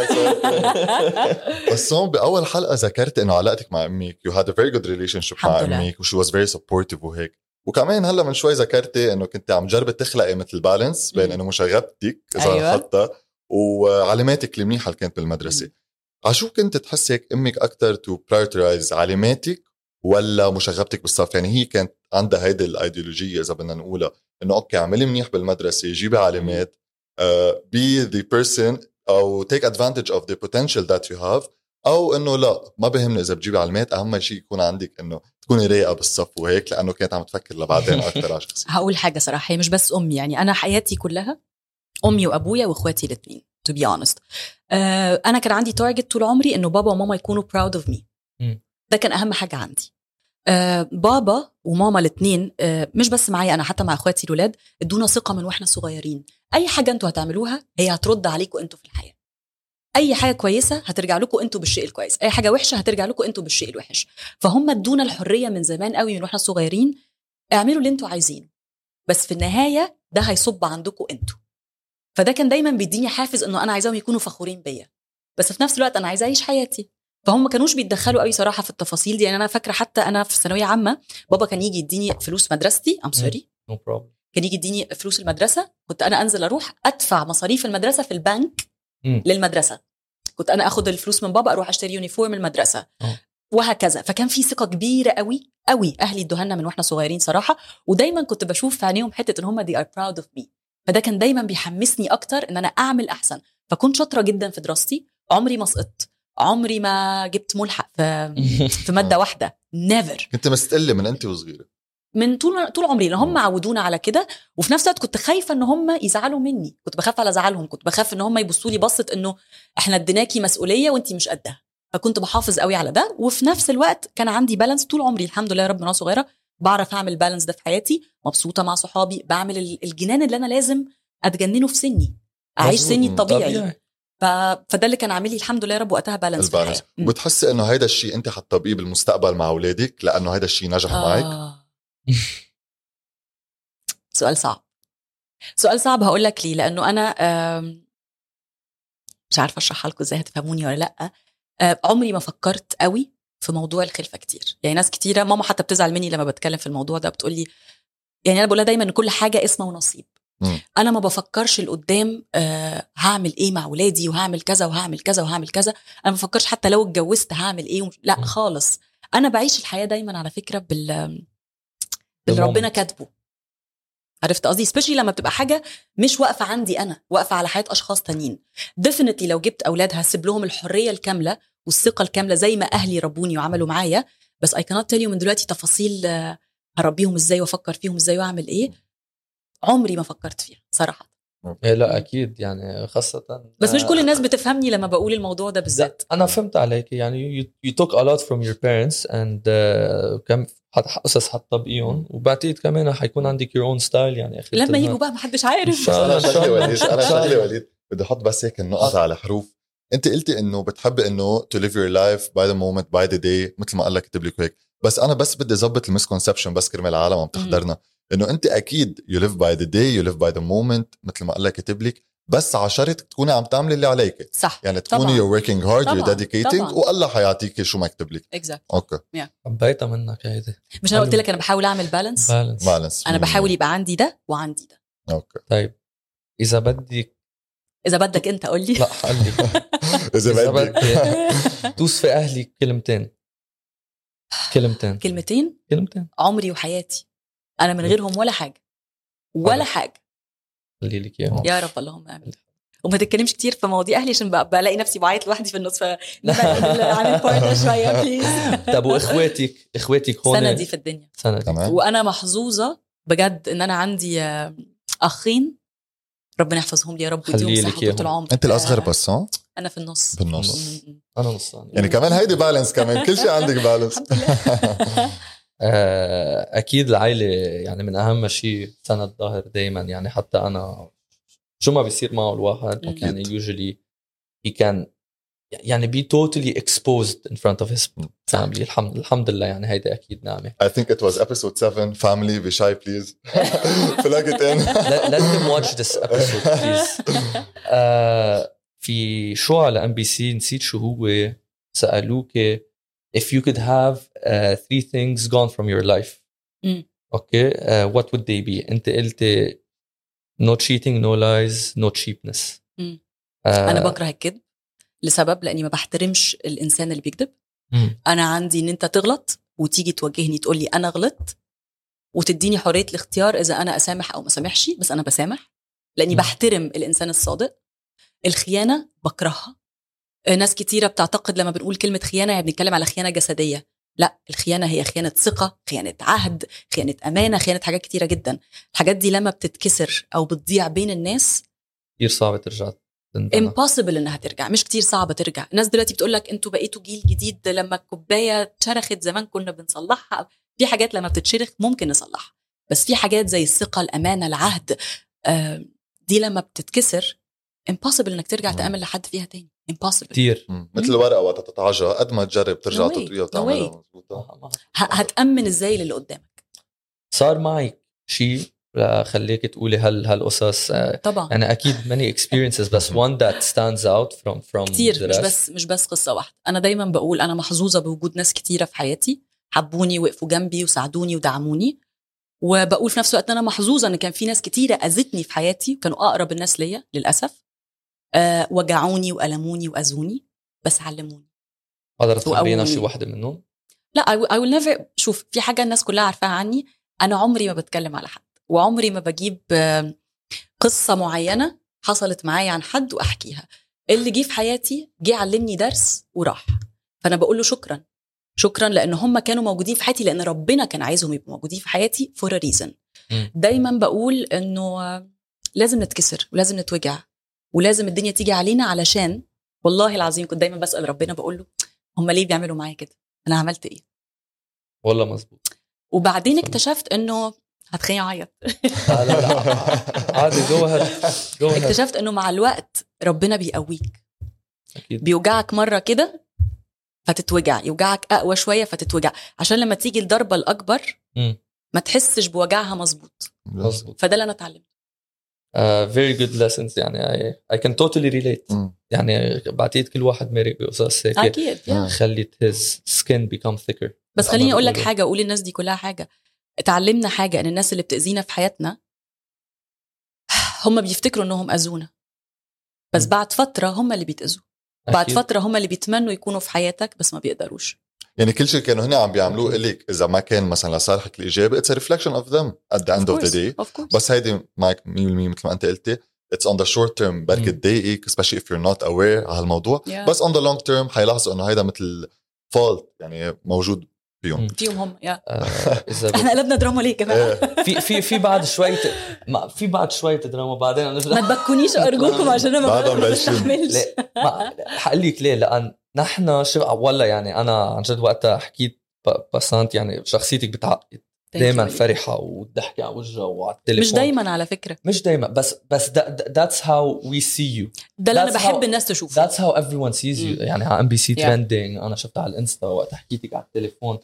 بس هون بأول حلقة ذكرت إنه علاقتك مع أمك you had a very good relationship مع. أمك و she was very supportive وهيك وكمان هلأ من شوي ذكرتي إنه كنت عم جربي تخلقي مثل balance بين. انه مشاغبتك إذا. أيوة. حتى وعلاماتك المنيحه اللي كانت بالمدرسة على شو كنت تحسك أمك أكثر to prioritize علاماتك ولا مشاغبتك بالصف؟ يعني هي كانت عندها هيدي الأيديولوجية إذا بدنا نقولها إنه okay اعملي منيح بالمدرسة جيبي علامات be the person أو take advantage of the potential that you have أو إنه لا ما بهمني إذا بتجيبي علامات أهم شيء يكون عندك إنه تكوني رايقة بالصف وهيك لأنه كانت عم تفكر لبعدين أكثر على شخصيتك هقول حاجة صراحة هي مش بس أمي يعني أنا حياتي كلها أمي وأبويا وإخواتي الاثنين be honest. آه أنا كان عندي target طول عمري إنه بابا وماما يكونوا of me. مم. ده كان أهم حاجة عندي. آه بابا وماما الاثنين آه مش بس معايا أنا حتى مع إخواتي الولاد إدونا ثقة من وإحنا صغيرين. أي حاجة أنتوا هتعملوها هي هترد عليكم أنتوا في الحياة. أي حاجة كويسة هترجع لكم أنتوا بالشيء الكويس. أي حاجة وحشة هترجع لكم أنتوا بالشيء الوحش. فهم ادونا الحرية من زمان قوي من وإحنا صغيرين اعملوا اللي أنتوا عايزينه. بس في النهاية ده هيصب عندكم أنتوا. فده كان دايما بيديني حافز إنه أنا عايزاهم يكونوا فخورين بيا. بس في نفس الوقت أنا عايزة أعيش حياتي. فهم ما كانوش بيتدخلوا قوي صراحة في التفاصيل دي. يعني أنا فاكرة حتى أنا في ثانوية عامة بابا كان يجي يديني فلوس مدرستي. I'm sorry no problem كان يجي يديني فلوس المدرسة. كنت أنا أنزل أروح أدفع مصاريف المدرسة في البنك. للمدرسة. كنت أنا آخد الفلوس من بابا أروح أشتري uniform المدرسة. آه. وهكذا. فكان في ثقة كبيرة قوي قوي. أهلي ادوها من وإحنا صغيرين صراحة. ودايما كنت بشوف في عينيهم حتة إن هم they are proud of me. فده كان دايما بيحمسني أكتر إن أنا أعمل أحسن. فكنت شاطرة جدا في دراستي. عمري ما سقطت. عمري ما جبت ملحق في في مادة واحدة. نيفر كنت مستقله من أنت وصغيرة. من طول طول عمري. لأن هم عودونا على كده. وفي نفس الوقت كنت خايفة إن هم يزعلوا مني. كنت بخاف على زعلهم. كنت بخاف إن هم يبصوا لي بصة إنه إحنا اديناكي مسؤولية وانت مش قدها. فكنت بحافظ قوي على ده. وفي نفس الوقت كان عندي بالانس طول عمري. الحمد لله يا رب من وأنا صغيرة. بعرف أعمل بالانس ده في حياتي مبسوطة مع صحابي بعمل ال- الجنان اللي أنا لازم أتجننه في سني أعيش. سني الطبيعي طبيعي. ف... فده اللي كان عامل لي الحمد لله يا رب وقتها بالانس البالانس. بتحسي إنه هيدا الشيء أنت حتطبقيه بالمستقبل مع أولادك لأنه هيدا الشيء نجح معك آه. سؤال صعب سؤال صعب هقول لك ليه لأنه أنا مش عارفة أشرحها لكم إزاي هتفهموني ولا لأ آه، عمري ما فكرت قوي في موضوع الخلفة كتير. يعني ناس كتيرة ماما حتى بتزعل مني لما بتكلم في الموضوع ده بتقول لي يعني أنا بقولها دايما إن كل حاجة قسمة ونصيب. مم. أنا ما بفكرش لقدام آه هعمل إيه مع ولادي وهعمل كذا وهعمل كذا وهعمل كذا. أنا ما بفكرش حتى لو اتجوزت هعمل إيه ومش... لا مم. خالص. أنا بعيش الحياة دايما على فكرة بال باللي. ربنا كاتبه. عرفت قصدي؟ specially لما بتبقى حاجة مش واقفة عندي أنا واقفة على حياة أشخاص تانيين. definitely لو جبت أولاد هسيب لهم الحرية الكاملة والثقة الكاملة زي ما أهلي ربوني وعملوا معايا. بس اي كانت تيل من دلوقتي تفاصيل آه، هربيهم إزاي وأفكر فيهم إزاي وأعمل إيه. عمري ما فكرت فيها صراحة. إيه لا أكيد يعني خاصة بس مش كل الناس بتفهمني لما بقول الموضوع ده بالذات. لا أنا فهمت عليك. يعني you, you took a lot from your parents and uh, كم قصص حتطبقيهم وبعتقد كمان حيكون عندك your own style يعني أخي. لما يجوا بقى ما حدش عارف. إن شاء أنا شغلي الله، وليد أنا شغلي الله. وليد. بدي أحط بس هيك النقط على حروف. انت قلتي انه بتحبي انه to live your life by the moment by the day مثل ما قال لك كتب لك هيك. بس أنا بس بدي أظبط ال misconception بس كرمال العالم عم تحضرنا. إنه أنت أكيد you live by the day you live by the moment مثل ما قال لك كتب لك. بس على شرط تكوني عم تعملي اللي عليك. صح. يعني تكوني hard طبعاً. you're dedicating طبعاً. والله حيعطيك شو مكتوب لك. exact okay. حبيتها منك هيدي. مش أنا قلت. لك أنا بحاول أعمل balance balance balance أنا بحاول يبقى عندي ده وعندي ده. okay. طيب إذا بدك إذا بدك أنت قول لي. لا خلي. إذا بدك. بدك توصفي أهلي كلمتين. كلمتين. كلمتين؟ كلمتين. عمري وحياتي. أنا من غيرهم ولا حاجة. ولا حاجة. خلي لك إياهم. يا رب اللهم آمين. وما تتكلمش كتير في مواضيع أهلي عشان بلاقي نفسي بعيط لوحدي في النص عن ال partner شوية please طب وإخواتك؟ إخواتك هون؟ سندي في الدنيا. سندي. تمام. وأنا محظوظة بجد إن أنا عندي آه، أخين. ربنا يحفظهم لي يا رب ويديهم صحة طول. العمر. أنت الأصغر بس ها؟ أنا في النص. بالنص. أنا نصاني يعني كمان هيدي بالانس كمان. كل شيء عندك بالانس آه، أكيد العائله يعني من أهم شيء سند ظهر دائما يعني حتى أنا شو ما بيصير معه الواحد أكيد. يعني usually he can يعني be totally exposed in front of his family الحمد الحمد لله يعني هيدي اكيد نعمه I think it was episode 7 family be shy please plug it in let, let them watch this episode please آه في شو على ام بي سي نسيت شو هو سالوك if you could have uh, three things gone from your life مم. اوكي uh, what would they be انت قلت no cheating no lies no cheapness مم. آه، انا بكره الكذب لسبب لأني ما بحترمش الإنسان اللي بيكذب. أنا عندي إن أنت تغلط وتيجي توجهني تقول لي أنا غلطت وتديني حرية الاختيار إذا أنا أسامح أو ما اسامحش بس أنا بسامح. لأني مم. بحترم الإنسان الصادق. الخيانة بكرهها. آه، ناس كتيرة بتعتقد لما بنقول كلمة خيانة يعني بنتكلم على خيانة جسدية. لا الخيانة هي خيانة ثقة خيانة عهد خيانة أمانة خيانة حاجات كتيرة جدا. الحاجات دي لما بتتكسر أو بتضيع بين الناس كثير صعب ترجع impossible إنها ترجع مش كتير صعبة ترجع الناس دلوقتي بتقول لك أنتوا بقيتوا جيل جديد لما الكوباية اتشرخت زمان كنا بنصلحها في حاجات لما بتتشرخ ممكن نصلحها بس في حاجات زي الثقة الأمانة العهد آه، دي لما بتتكسر impossible إنك ترجع مم. تأمن لحد فيها تاني impossible كثير مم. مثل الورقه وقت تتجعلك قد ما تجرب ترجع No. تطويها No وتعملها. مضبوطه هتأمن إزاي للي قدامك صار معي شيء خليك تقولي هل هالقصص. آه، طبعا. أنا أكيد many experiences بس one that stands out from from كتير مش. بس مش بس قصة واحدة. أنا دايما بقول أنا محظوظة بوجود ناس كتيرة في حياتي حبوني وقفوا جنبي وساعدوني ودعموني. وبقول في نفس الوقت إن أنا محظوظة إن كان في ناس كتيرة أذتني في حياتي وكانوا أقرب الناس ليا للأسف. أه وجعوني وألموني وأذوني بس علموني. قدرت تخبرينا وقوي. شي وحده منهم؟ لا I will, I will never شوف في حاجة الناس كلها عارفاها عني أنا عمري ما بتكلم على حد. وعمري ما بجيب قصة معينة حصلت معايا عن حد وأحكيها. اللي جه في حياتي جه علمني درس وراح. فأنا بقول له شكرا. شكرا لأن هم كانوا موجودين في حياتي لأن ربنا كان عايزهم يبقوا موجودين في حياتي فور ريزن. دايما بقول إنه لازم نتكسر ولازم نتوجع ولازم الدنيا تيجي علينا علشان والله العظيم كنت دايما بسأل ربنا بقول له هم ليه بيعملوا معايا كده؟ أنا عملت إيه؟ والله مزبوط وبعدين. اكتشفت إنه هتخليني أعيط. لا لا لا. عادي جو جو اكتشفت إنه مع الوقت ربنا بيقويك. أكيد. بيوجعك مرة كده فتتوجع يوجعك أقوى شوية فتتوجع. عشان لما تيجي الضربة الأكبر. ما تحسش بوجعها مظبوط. مزبوط فده اللي أنا اتعلمته. uh, very good lessons يعني I, I can totally relate. مم. يعني بعتقد كل واحد مرق بقصص هيك. أكيد. خلت his skin become thicker. بس خليني أقول لك. حاجة أقول للناس دي كلها حاجة. اتعلمنا حاجة إن الناس اللي بتأذينا في حياتنا هم بيفتكروا إنهم أذونا بس. بعد فترة هم اللي بيتأذوا بعد. فترة هم اللي بيتمنوا يكونوا في حياتك بس ما بيقدروش يعني كل شيء كانوا هنا عم بيعملوه إلك إذا ما كان مثلا لصالحك الإيجابي it's reflection of them at the end of the day. بس هيدي معك 100% مثل ما أنت قلتي it's on the short term بركي. تضايقك especially if you're not aware على هالموضوع Yeah. بس on the long term حيلاحظوا إنه هيدا مثل fault يعني موجود فيهم. فيهم هم يا. آه، إذا إحنا قلبنا دراما ليه إيه. في في في بعد شوية ما في بعد شوية دراما بعدين ما تبكونيش أرجوكم عشان أنا ما. بستحملش. حقول لك ليه؟ لأن نحن شو ولا يعني أنا عن جد وقتها حكيت ب- بسنت يعني شخصيتك بتعقد دائما فرحة وتضحكي على وجهها وعلى التليفون. مش دايما على فكرة. مش دايما بس بس that's how we see you ده اللي أنا بحب how- الناس تشوفه. that's how everyone sees you. يعني على ام بي سي. trending أنا شفتها على الإنستا وقت حكيتك على التليفون.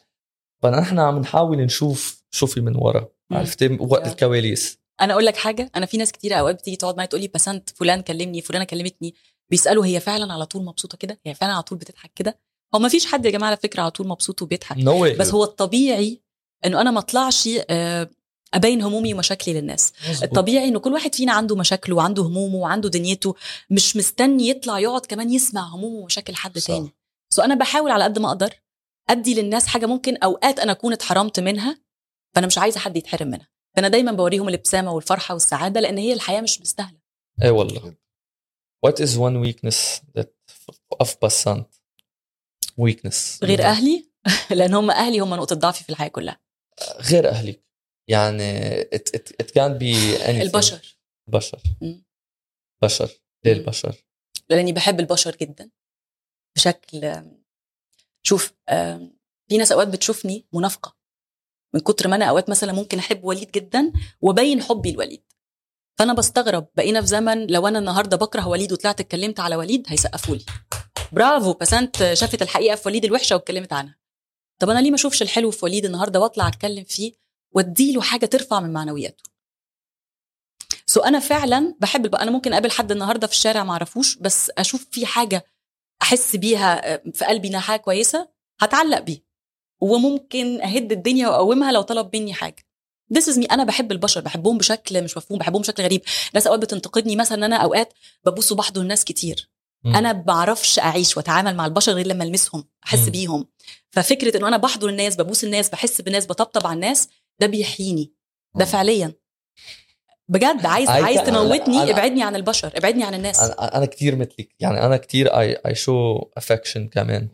فنحن عم نحاول نشوف شو في من ورا. عرفتي؟ وقت. الكواليس. أنا أقول لك حاجة أنا في ناس كتير أوقات بتيجي تقعد معايا تقول لي بسنت فلان كلمني فلانة كلمتني بيسألوا هي فعلا على طول مبسوطة كده؟ هي فعلا على طول بتضحك كده؟ هو ما فيش حد يا جماعة على فكرة على طول مبسوط وبيضحك. why بس هو الطبيعي إنه أنا ما أطلعش آه، أبين همومي ومشاكلي للناس. الطبيعي إنه كل واحد فينا عنده مشاكله وعنده همومه وعنده دنيته مش مستني يطلع يقعد كمان يسمع همومه ومشاكل حد صح. تاني. so أنا بحاول على قد ما أقدر ادي للناس حاجة ممكن أوقات أنا أكون اتحرمت منها فأنا مش عايزة حد يتحرم منها. فأنا دايما بوريهم الابتسامه والفرحة والسعادة لأن هي الحياة مش مستاهلة. إيه والله. What is one weakness that of بسنت weakness غير أهلي؟ لأن هم أهلي هم نقطة ضعفي في الحياة كلها. غير اهلك يعني it, it, it can be anything. البشر. البشر. بشر. ليه. البشر؟ لأني بحب البشر جدا. بشكل شوف في ناس أوقات بتشوفني منافقة. من كتر ما أنا أوقات مثلا ممكن أحب وليد جدا وبين حبي لوليد. فأنا بستغرب بقينا في زمن لو أنا النهارده بكره وليد وطلعت اتكلمت على وليد هيسقفوا لي. برافو بسنت شافت الحقيقة في وليد الوحشة واتكلمت عنها. طب أنا ليه ما أشوفش الحلو في وليد النهارده وأطلع أتكلم فيه وأديله حاجة ترفع من معنوياته؟ سو أنا فعلا بحب. أنا ممكن أقابل حد النهارده في الشارع ما أعرفوش بس أشوف في حاجة أحس بيها آه، في قلبي إنها حاجة كويسة هتعلق بيه. وممكن أهد الدنيا وأقومها لو طلب مني حاجة. This is me. أنا بحب البشر بحبهم بشكل مش مفهوم بحبهم بشكل غريب. ناس أوقات بتنتقدني مثلا إن أنا أوقات ببوس وبحضن ناس كتير. مم. أنا ما بعرفش أعيش وأتعامل مع البشر غير لما ألمسهم أحس مم. بيهم. ففكرة إنه أنا بحضن الناس ببوس الناس بحس بالناس بطبطب على الناس ده بيحييني. ده. فعليا. بجد عايز I عايز تموتني أنا- ابعدني عن البشر ابعدني عن الناس أنا أنا كثير مثلك يعني أنا كثير I، I show affection كمان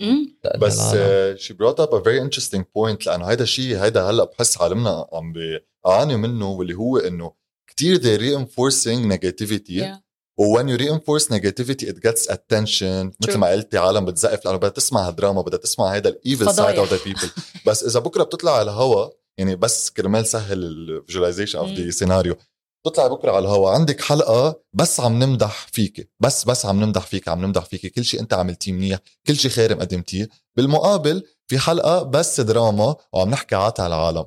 بس. شي brought up a very interesting point لأنه هيدا الشيء هيدا هلأ بحس عالمنا عم بيعاني منه واللي هو إنه كثير they reinforcing negativity Yeah. و when you reinforce negativity it gets attention مثل True. ما قلتي عالم بتزقف لأنه بدها تسمع هالدراما بدها تسمع هيدا ال evil side. of the people بس إذا بكرة بتطلع على الهوا يعني بس كرمال سهل ال visualization of the. scenario تطلع بكرة على الهوا عندك حلقة بس عم نمدح فيك بس بس عم نمدح فيك عم نمدح فيك كل شيء انت عملتيه منيح كل شيء خير قدمتيه بالمقابل في حلقة بس دراما وعم نحكي عاتي على العالم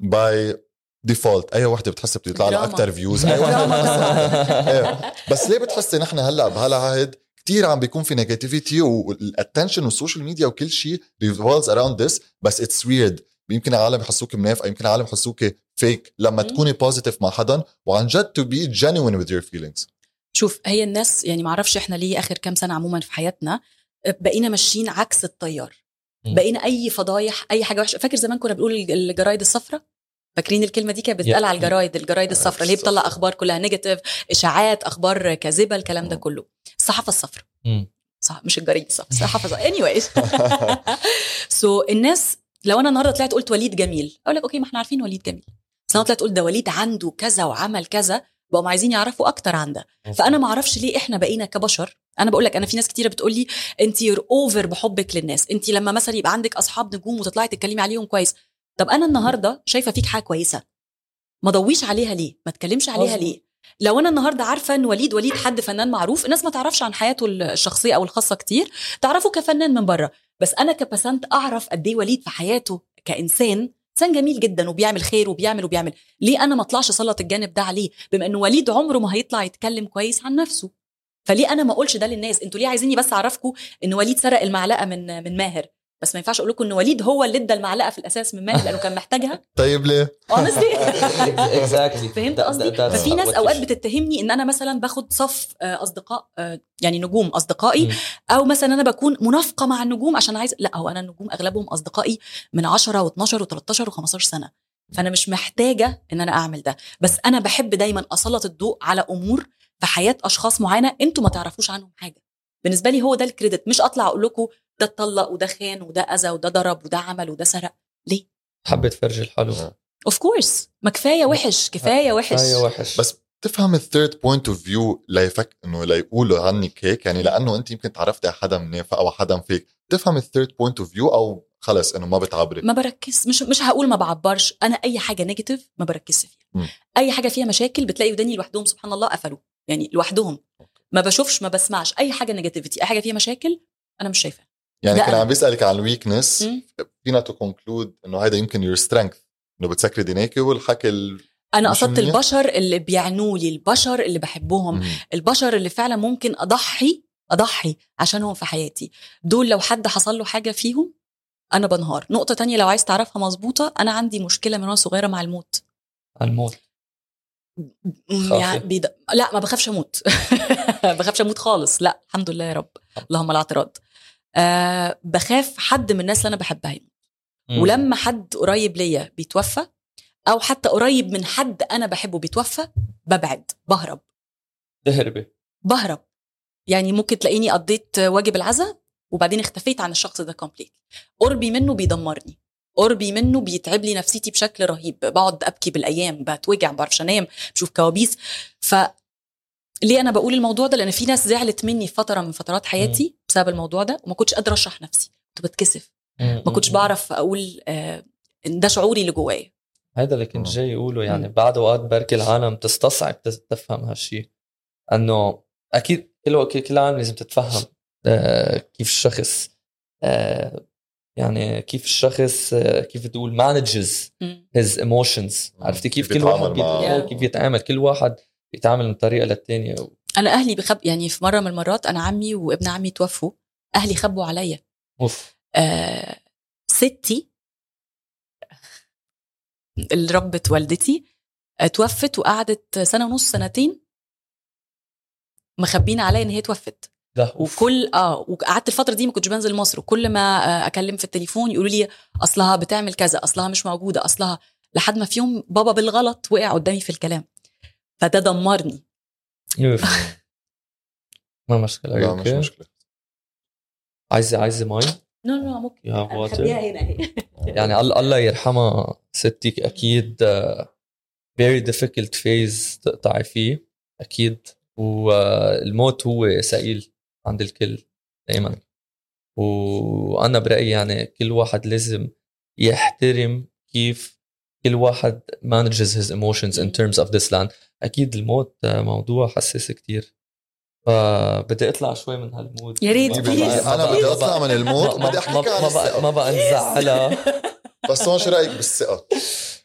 by default أي وحدة بتحس بتطلع لها. أكثر views أي وحدة دراما. إيه. بس ليه بتحسي نحن هلأ بهالعهد كتير عم بيكون في negativity وال attention وال social media وكل شيء revolves around this بس it's weird يمكن العالم يحسوك منافقه يمكن العالم يحسوك fake لما مم. تكوني positive مع حدا وعن جد to be genuine with your feelings. شوف هي الناس يعني معرفش إحنا ليه آخر كام سنة عموما في حياتنا بقينا ماشيين عكس التيار. بقينا أي فضايح أي حاجة وحشة. فاكر زمان كنا بنقول الج- الجرايد الصفراء؟ فاكرين الكلمة دي كانت بتتقال على الجرايد الجرايد الصفراء اللي هي بتطلع أخبار كلها negative إشاعات أخبار كاذبة الكلام ده. كله. الصحافة الصفراء. صح مش الجريد الصفراء الصحافة الصفراء. Anyways. so الناس لو أنا النهارده طلعت قلت وليد جميل أقول لك okay ما إحنا عارفين وليد جميل. بس أنا طلعت قلت ده وليد عنده كذا وعمل كذا بقوا عايزين يعرفوا أكتر عن ده. فأنا ما أعرفش ليه إحنا بقينا كبشر. أنا بقول لك أنا في ناس كتيرة بتقول لي أنت over بحبك للناس. أنت لما مثلا يبقى عندك أصحاب نجوم وتطلعي تتكلمي عليهم كويس. طب أنا النهارده شايفة فيك حاجة كويسة. ما ضويش عليها ليه؟ ما تكلمش عليها. ليه؟ لو أنا النهارده عارفة إن وليد وليد حد فنان معروف الناس ما تعرفش عن حياته الشخصية أو الخاصة كتير تعرفه كفنان من بره. بس أنا كبسنت أعرف قد إيه وليد في حياته كإنسان إنسان جميل جدا وبيعمل خير وبيعمل وبيعمل. ليه أنا ما أطلعش اسلط الجانب ده عليه؟ بما انه وليد عمره ما هيطلع يتكلم كويس عن نفسه. فليه أنا ما أقولش ده للناس؟ أنتوا ليه عايزيني بس اعرفكم إن وليد سرق المعلقة من من ماهر؟ بس ما ينفعش أقول لكم إن وليد هو اللي ادى المعلقة في الأساس من ماهر لأنه كان محتاجها. طيب ليه؟ honestly. اكزاكتلي فهمت قصدي؟ ففي ناس أوقات بتتهمني إن أنا مثلا باخد صف آه، أصدقاء آه، يعني نجوم أصدقائي. أو مثلا أنا بكون منافقة مع النجوم عشان عايز لا هو أنا النجوم أغلبهم أصدقائي من 10 و12 و13 و15 سنة. فأنا مش محتاجة إن أنا أعمل ده. بس أنا بحب دايما أسلط الضوء على أمور في حياة أشخاص معينة أنتوا ما تعرفوش عنهم حاجة. بالنسبة لي هو ده ال credit. مش أطلع أقول لكم ده اتطلق وده خان وده أذى وده ضرب وده عمل وده سرق. حبيت فرجي الحلو. of course ما كفاية وحش كفاية وحش. هاي وحش. بس تفهم ال third point of view ليفك إنه ليقولوا عنك هيك يعني لأنه أنت يمكن تعرفتي على حدا منافق أو حدا fake. تفهم ال third point of view أو خلص إنه ما بتعبري. ما بركز. مش مش هقول ما بعبرش. أنا أي حاجة negative ما بركزش فيها. مم. أي حاجة فيها مشاكل بتلاقي وداني لوحدهم سبحان الله قفلوا. يعني لوحدهم. ما بشوفش ما بسمعش. أي حاجة negativity أي حاجة فيها مشاكل أنا مش شايفاها. يعني كان عم بيسألك عن ال weakness. فينا to conclude إنه هيدا يمكن your strength إنه بتسكري دينيكي والحكي ال- أنا قصدت؟ البشر اللي بيعنوا لي البشر اللي بحبهم. مم. البشر اللي فعلا ممكن أضحي أضحي عشانهم في حياتي. دول لو حد حصل له حاجة فيهم أنا بنهار. نقطة تانية لو عايز تعرفها مظبوطة أنا عندي مشكلة من وأنا صغيرة مع الموت. الموت؟ يعني بيد... لا ما بخافش أموت. ما بخافش أموت خالص. لا الحمد لله يا رب. اللهم لا اعتراض. أه بخاف حد من الناس اللي أنا بحبها يموت. مم. ولما حد قريب ليا بيتوفى أو حتى قريب من حد أنا بحبه بيتوفى ببعد بهرب. تهربي بهرب. يعني ممكن تلاقيني قضيت واجب العزاء وبعدين اختفيت عن الشخص ده complete قربي منه بيدمرني. قربي منه بيتعب لي نفسيتي بشكل رهيب. بقعد أبكي بالأيام بتوجع ما بعرفش أنام بشوف كوابيس. ف ليه أنا بقول الموضوع ده؟ لأن في ناس زعلت مني في فترة من فترات حياتي بسبب الموضوع ده وما كنتش قادرة أشرح نفسي كنت بتكسف. ما كنتش بعرف أقول آه إن ده شعوري اللي جوايا. هذا اللي كنت جاي أقوله يعني مم. بعد اوقات بركي العالم تستصعب تس- تفهم هالشيء إنه أكيد كل وقت كل عالم لازم تتفهم آه، كيف الشخص آه، يعني كيف الشخص آه، كيف تقول مانجز emotions. مم. عرفتي كيف كيف كل واحد كيف يتعامل. كل واحد بيتعامل من طريقة للتانية. أنا أهلي بخب يعني في مرة من المرات أنا عمي وابن عمي توفوا أهلي خبوا عليا. أوف. آه ستي اللي ربت والدتي آه، توفت وقعدت سنة ونص سنتين مخبين عليا إن هي توفت. لا أوف. وكل آه وقعدت الفترة دي ما كنتش بنزل مصر. وكل ما آه، اكلم في التليفون يقولوا لي أصلها بتعمل كذا أصلها مش موجودة أصلها لحد ما في يوم بابا بالغلط وقع قدامي في الكلام. فده دمرني يوف. ما مشكلة. لا. مش مشكلة. عايزه عايزه مي no no ممكن خليها هنا اهي يعني الله الله يرحمها ستك أكيد very difficult phase تقطعي فيه أكيد. والموت هو ثقيل عند الكل دائما وأنا برأيي يعني كل واحد لازم يحترم كيف كل واحد manages his emotions in terms of this land. أكيد الموت آه، موضوع حساس كتير. فبدي أطلع شوي من هالمود. يا ريت، أنا بدي أطلع من الموت ما- بدي عن ما بقى ما بقى نزعلها. بس هون شو رأيك بالثقة؟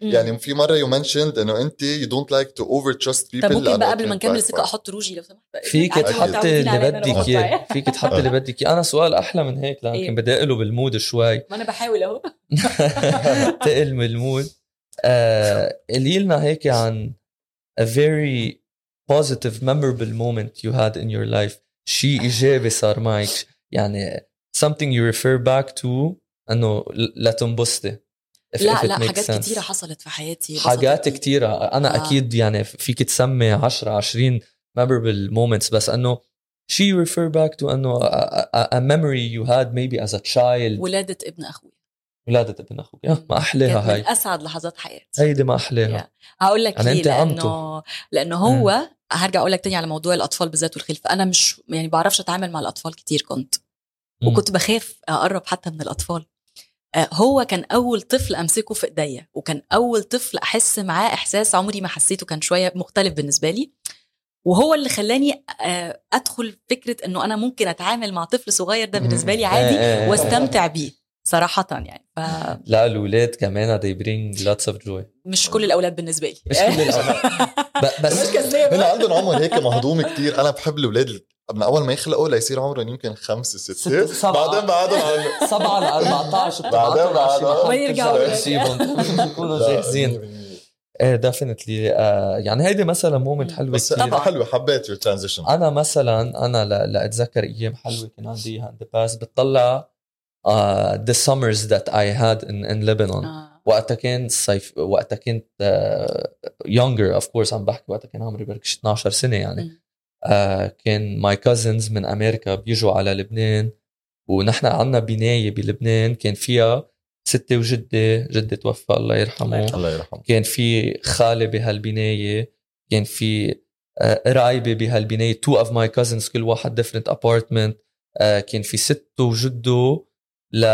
يعني في مرة يو منشند إنه أنت يو دونت لايك تو اوفر تراست بيبل طب ممكن بقى قبل ما نكمل الثقه أحط روجي لو سمحت. فيك تحطي اللي بدك إياه. فيك تحطي اللي بدك إياه. أنا سؤال أحلى من هيك لكن إيه؟ بدي أقلب المود شوي. ما أنا بحاول أهو. تقل من المود. آه، قولي لنا هيك عن a very positive memorable moment you had in your life شيء ايجابي صار معك يعني something you refer back to انه لا تنبسطي If- لا if it لا makes حاجات sense. كتيرة حصلت في حياتي حاجات بسطتني. كتيرة أنا آه. آه. أكيد يعني فيك تسمي 10 20 memorable moments بس أنه شي you refer back to أنه a, a, a memory you had maybe as a child ولادة ابن اخوي ولادة ابن أخوك. يا ما أحلاها كانت من هاي. أسعد لحظات حياتي. هيدي ما أحلاها يا. هقول لك يعني عمته. لأنه لأنه هو هرجع أقول لك تاني على موضوع الأطفال بالذات والخلفه أنا مش يعني بعرفش أتعامل مع الأطفال كتير كنت. وكنت بخاف أقرب حتى من الأطفال. آه، هو كان أول طفل أمسكه في إيديا وكان أول طفل أحس معاه إحساس عمري ما حسيته كان شوية مختلف بالنسبة لي. وهو اللي خلاني آه، أدخل فكرة إنه أنا ممكن أتعامل مع طفل صغير ده بالنسبة لي إيه، عادي. واستمتع بيه صراحة يعني. فمش لا الأولاد كمان they bring lots of joy. كل الأولاد بالنسبة لي. مش كل الأولاد. ب- بس مش كذاب. هنا عندهم عمر هيك مهضوم كتير. أنا بحب الاولاد من أول ما يخلقوا ليصير عمرهم يمكن خمسة ستة سبعة. بعدين بعدهم عن سبعة ل 14 بعدين بعدين. وين يرجعوا؟ يكونوا جاهزين. إيه definitely يعني هيدي مثلا moment. حلوة بس طبعا حلوة حبيت your transition أنا مثلا أنا لاتذكر أيام حلوة كان عندي اياها in the past بتطلع uh, the summers that I had in, in Lebanon. آه. وقتها كان الصيف وقتها كنت uh, younger of course عم بحكي وقتها كان عمري بركي شي 12 سنة يعني. uh, كان my cousins من أمريكا بيجوا على لبنان ونحن عنا بناية بلبنان. كان فيها ستي وجدي جدي توفى الله يرحمه. الله يرحمه. كان في خالة بهالبناية كان في آه، قرايبة بهالبناية. Two of my cousins كل واحد apartment. آه، كان في ستة وجدة. ل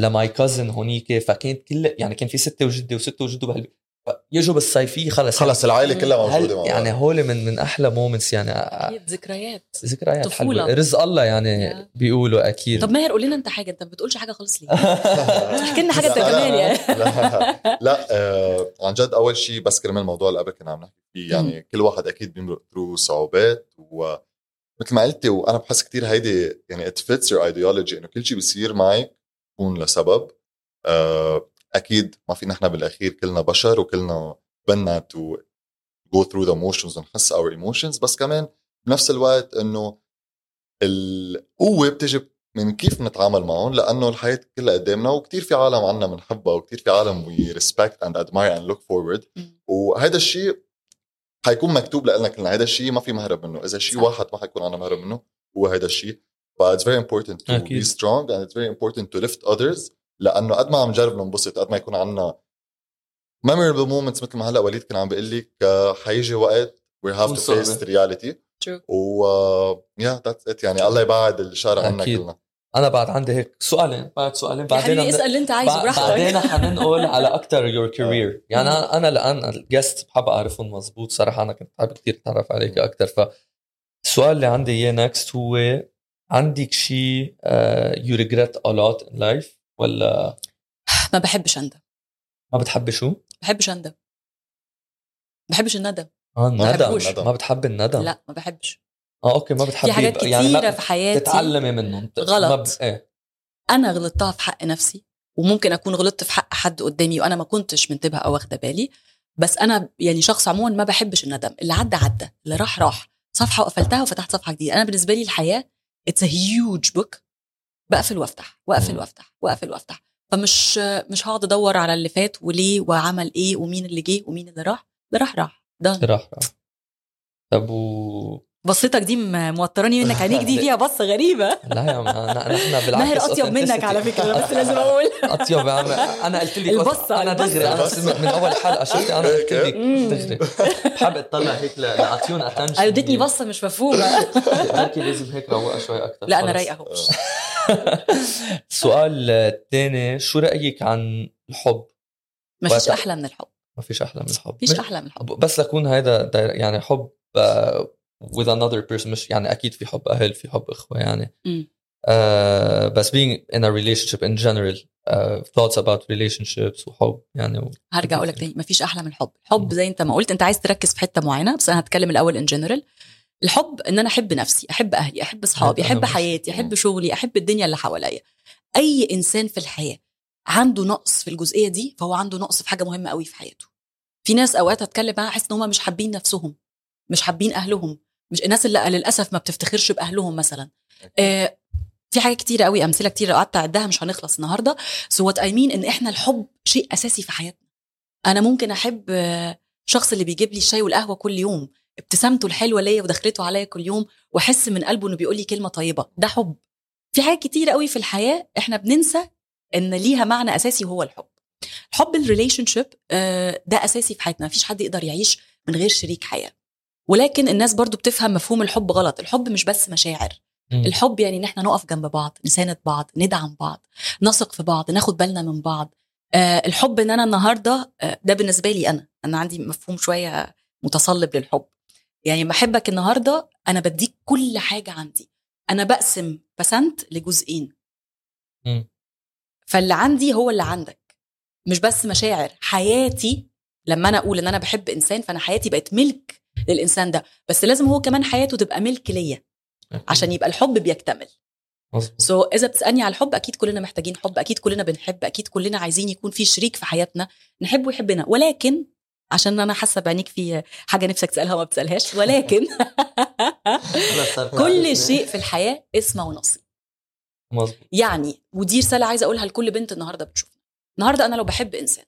لماي كازن هونيك فكانت كل يعني كان في ستة وجدي وستة وجدة بهال يجوا بالصيفية خلص. خلص العائلة كلها هل موجودة مع يعني. هول من من أحلى moments يعني أكيد ذكريات. ذكريات طفولة. حلوة رزق الله يعني يا. بيقولوا أكيد. طب ماهر قول لنا أنت حاجة أنت ما بتقولش حاجة خالص ليه؟ احكي لنا حاجة أنت لا، كمان يعني. لا لا آه عن جد أول شيء بس كرمال الموضوع اللي قبل كنا عم نحكي فيه يعني كل واحد أكيد بيمرق through صعوبات ومثل ما قلتي وأنا بحس كثير هيدي يعني it fits your ideology إنه كل شيء بيصير معك بكون لسبب آه أكيد ما في نحن بالأخير كلنا بشر وكلنا بدنا to go through the motions ونحس our emotions بس كمان بنفس الوقت إنه القوة بتجي من كيف نتعامل معهم لأنه الحياة كلها قدامنا وكثير في عالم عنا بنحبها وكثير في عالم we respect and admire and look forward. وهذا الشيء حيكون مكتوب لنا كلنا هذا الشيء ما في مهرب منه إذا شيء. واحد ما حيكون عنا مهرب منه هو هذا الشيء ف it's very important to أكيد. be strong and it's very important to lift others لأنه قد ما عم نجرب ننبسط قد ما يكون عنا memorable moments مثل ما هلأ وليد كان عم بيقول لك حيجي وقت we have to صعبة. face the reality True. و yeah that's it يعني الله يبعد الشر عنا. كلنا أنا بعد عندي هيك سؤالين. بعد سؤالين. بعدين حبيبي اسأل اللي انت عايزه براحتك. بعدين حننقل على أكثر your career يعني أنا أنا لأن ال guest بحب أعرفهم مزبوط صراحة أنا كنت حابب كثير أتعرف عليك أكثر فالسؤال اللي عندي إياه next هو عندك شيء you regret a lot in life ولا؟ ما بحبش اندم ما بتحبي شو؟ ما بحبش اندم ما بحبش الندم. آه الندم. ما بتحبي الندم. لا ما بحبش. آه أوكي ما بتحبي في حاجات كتيره يعني ما في حياتي. تتعلمي منهم غلط. ما ب... إيه. أنا غلطتها في حق نفسي وممكن أكون غلطت في حق حد قدامي وأنا ما كنتش منتبهة أو واخدة بالي. بس أنا يعني شخص عموما ما بحبش الندم. اللي عدى عدى اللي راح راح. صفحة وقفلتها وفتحت صفحة جديدة. أنا بالنسبة لي الحياة it's huge book بقفل وافتح واقفل. وافتح واقفل وافتح. فمش مش هقعد أدور على اللي فات وليه وعمل إيه ومين اللي جه ومين اللي راح. اللي راح راح. ده راح راح. طب و بصتك دي موتراني منك عينيك دي فيها بصه غريبة. لا يا عم أنا- نحن بالعكس ماهر أطيب منك. على فكرة بس لازم أقول. أطيب يا عم أنا قلت لك البصة، أنا دغري أنا. من أول حلقة شفتي أنا قلت لك. دغري. بحب أطلع هيك ل- لاعطيهم اتنشن ادتني بصة مش مفهومة. بركي لازم هيك روقه شوي أكثر لا أنا رايقة أهو. السؤال الثاني شو رأيك عن الحب؟ مفيش وقت- أحلى من الحب. ما فيش أحلى من الحب. مفيش مش- أحلى من الحب. بس لكون هيدا دا- يعني حب آه، with another person مش يعني أكيد في حب أهل في حب إخوة يعني. آه بس being in a relationship in general uh, thoughts about relationships وحب يعني و... هرجع أقول لك تاني مفيش أحلى من الحب الحب زي أنت ما قلت أنت عايز تركز في حتة معينة بس أنا هتكلم الأول ان جنرال الحب إن أنا أحب نفسي أحب أهلي أحب أصحابي أحب حياتي أحب شغلي أحب الدنيا اللي حواليا. أي إنسان في الحياة عنده نقص في الجزئية دي فهو عنده نقص في حاجة مهمة قوي في حياته. في ناس أوقات هتكلم معاها أحس إن هم مش حابين نفسهم مش حابين أهلهم. مش الناس اللي للأسف ما بتفتخرش بأهلهم مثلا. آه في حاجات كتيرة قوي أمثلة كتيرة قعدت أعدها مش هنخلص النهارده. so what I mean إن إحنا الحب شيء أساسي في حياتنا. أنا ممكن أحب آه، شخص اللي بيجيب لي الشاي والقهوة كل يوم ابتسامته الحلوة ليا ودخلته عليا كل يوم وأحس من قلبه إنه بيقول لي كلمة طيبة. ده حب. في حاجات كتيرة قوي في الحياة إحنا بننسى إن ليها معنى أساسي وهو الحب. حب ال relationship ده أساسي في حياتنا. مفيش حد يقدر يعيش من غير شريك حياة. ولكن الناس برضو بتفهم مفهوم الحب غلط. الحب مش بس مشاعر. الحب يعني إن إحنا نقف جنب بعض نساند بعض ندعم بعض نثق في بعض ناخد بالنا من بعض. آه الحب إن أنا النهارده آه ده بالنسبة لي أنا. أنا عندي مفهوم شوية متصلب للحب. يعني بحبك النهارده أنا بديك كل حاجة عندي. أنا بقسم بسنت لجزئين. مم. فاللي عندي هو اللي عندك. مش بس مشاعر. حياتي لما أنا أقول إن أنا بحب إنسان فأنا حياتي بقت ملك للإنسان ده. بس لازم هو كمان حياته تبقى ملك ليا عشان يبقى الحب بيكتمل. سو so, إذا بتسألني على الحب أكيد كلنا محتاجين حب أكيد كلنا بنحب أكيد كلنا عايزين يكون في شريك في حياتنا نحبه ويحبنا. ولكن عشان أنا حاسة بعينيك في حاجة نفسك تسألها وما بتسألهاش ولكن كل شيء في الحياة اسمه ونصيب مظبوط. يعني ودي رساله عايزة أقولها لكل بنت النهارده بتشوفنا النهارده أنا لو بحب إنسان.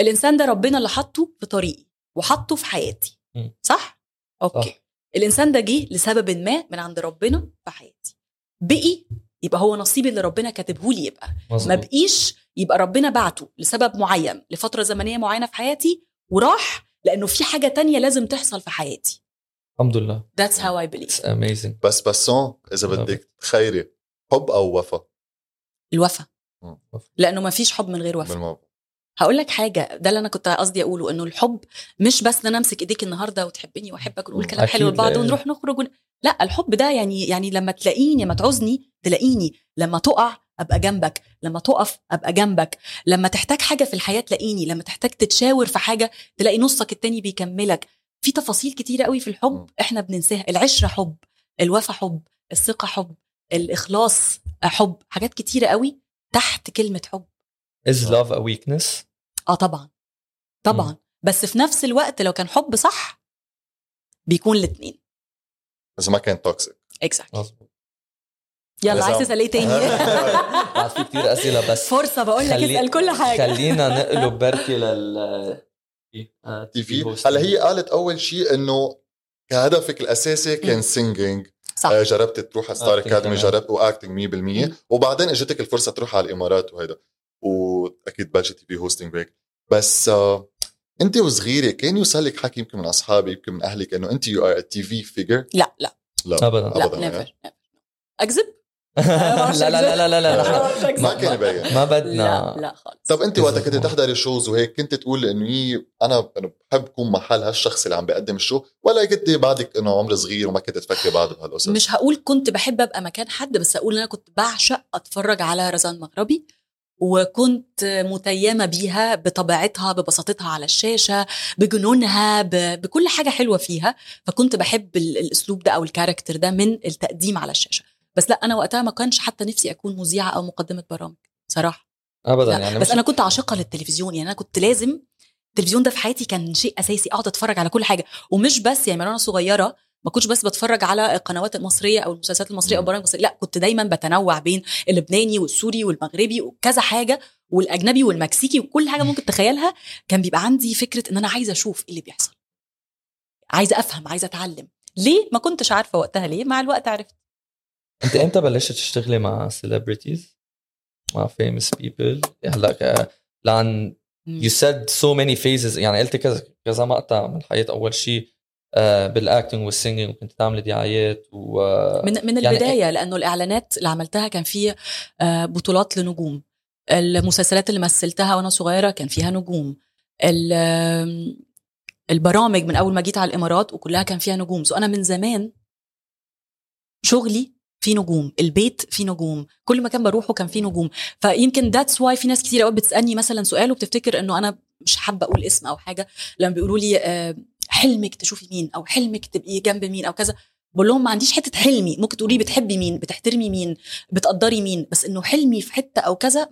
الإنسان ده ربنا اللي حطه في طريقي. وحطه في حياتي. صح؟ أوكي. صح. الإنسان ده جه لسبب ما من عند ربنا في حياتي. بقي يبقى هو نصيبي اللي ربنا كاتبه لي يبقى. ما مظبوط بقيش يبقى ربنا بعته لسبب معين لفترة زمنية معينة في حياتي وراح لأنه في حاجة تانية لازم تحصل في حياتي. الحمد لله. That's how I believe. It's amazing. بس بسون إذا. بدك تخيري حب أو وفا الوفا. مم. لأنه ما فيش حب من غير وفا. بالموضوع هقول لك حاجة ده اللي أنا كنت قصدي أقوله إنه الحب مش بس إن أنا أمسك إيديك النهارده وتحبني وأحبك ونقول كلام حلو لبعض لا. ونروح نخرج ون... لا الحب ده يعني يعني لما تلاقيني لما تعوزني تلاقيني لما تقع أبقى جنبك لما تقف أبقى جنبك لما تحتاج حاجة في الحياة تلاقيني لما تحتاج تتشاور في حاجة تلاقي نصك التاني بيكملك في تفاصيل كتيرة قوي في الحب. إحنا بننساها العشرة حب الوفا حب الثقة حب الإخلاص حب حاجات كتيرة قوي تحت كلمة حب is love a weakness? آه طبعا. طبعا. مم. بس في نفس الوقت لو كان حب صح بيكون الاثنين اذا ما كان toxic exactly مظبوط. يلا عايز تسأل إيه تاني؟ في كتير أسئلة بس فرصة بقول لك اسأل كل حاجة. خلينا نقلب بركي لل آه، TV. هلا هي قالت أول شيء إنه كهدفك الأساسي كان singing صح. جربت تروح على ستار اكاديمي. جربت واكتنج 100% مم. وبعدين إجتك الفرصة تروح على الإمارات وهيدا. وأكيد بلشت TV hosting هيك بس آه أنت وصغيرة كان يوصل لك حكي يمكن من أصحابك يمكن من أهلك إنه أنت you are TV figure لا لا. لا. ابدا. لا أبداً، never أكذب؟ لا لا لا لا لا لا ما نحن كان يبين. ما لا بدنا. لا خالص. طب أنت وقتها كنت. تحضري shows وهيك كنت تقول إنه هي أنا أنا بحب كون محل هالشخص اللي عم بيقدم ال show ولا كنت بعدك إنه عمر صغير وما كنت تفكري بعد بهالقصص؟ مش هقول كنت بحب أبقى مكان حد بس هقول أنا كنت بعشق أتفرج على رزان مغربي. وكنت متيمة بيها بطبيعتها ببساطتها على الشاشة بجنونها ب... بكل حاجة حلوة فيها. فكنت بحب ال- الأسلوب ده أو الكاركتر ده من التقديم على الشاشة. بس لأ أنا وقتها ما كانش حتى نفسي أكون مذيعة أو مقدمة برامج صراحة. ابدا لا. يعني بس مش- أنا كنت عاشقة للتلفزيون. يعني أنا كنت لازم التلفزيون ده في حياتي كان شيء أساسي أقعد أتفرج على كل حاجة. ومش بس يعني من وأنا صغيرة ما كنتش بس بتفرج على القنوات المصرية أو المسلسلات المصرية أو. البرامج المصريه لا كنت دايما بتنوع بين اللبناني والسوري والمغربي وكذا حاجة والأجنبي والمكسيكي وكل حاجة ممكن تخيلها. كان بيبقى عندي فكرة إن أنا عايزة أشوف إيه اللي بيحصل. عايزة أفهم عايزة أتعلم. ليه؟ ما كنتش عارفة وقتها ليه مع الوقت عرفت. أنت إمتى بلشت تشتغلي مع celebrities مع famous people هلا لأن you said so many phases. يعني قلت كذا كذا مقطع من الحياة. أول شيء بال acting وال singing وكنت تعملي دعايات و من من يعني البداية لأنه الإعلانات اللي عملتها كان فيه آه، بطولات لنجوم. المسلسلات اللي مثلتها وأنا صغيرة كان فيها نجوم. البرامج من أول ما جيت على الإمارات وكلها كان فيها نجوم. so أنا من زمان شغلي في نجوم البيت فيه نجوم كل مكان بروحه كان فيه نجوم. فيمكن that's why في ناس كتير قوي بتسألني مثلا سؤال وبتفتكر إنه أنا مش حابة أقول اسم أو حاجة. لما بيقولوا لي آه، حلمك تشوفي مين أو حلمك تبقي جنب مين أو كذا. بقول لهم ما عنديش حتة حلمي. ممكن تقولي بتحبي مين بتحترمي مين بتقدري مين بس إنه حلمي في حتة أو كذا.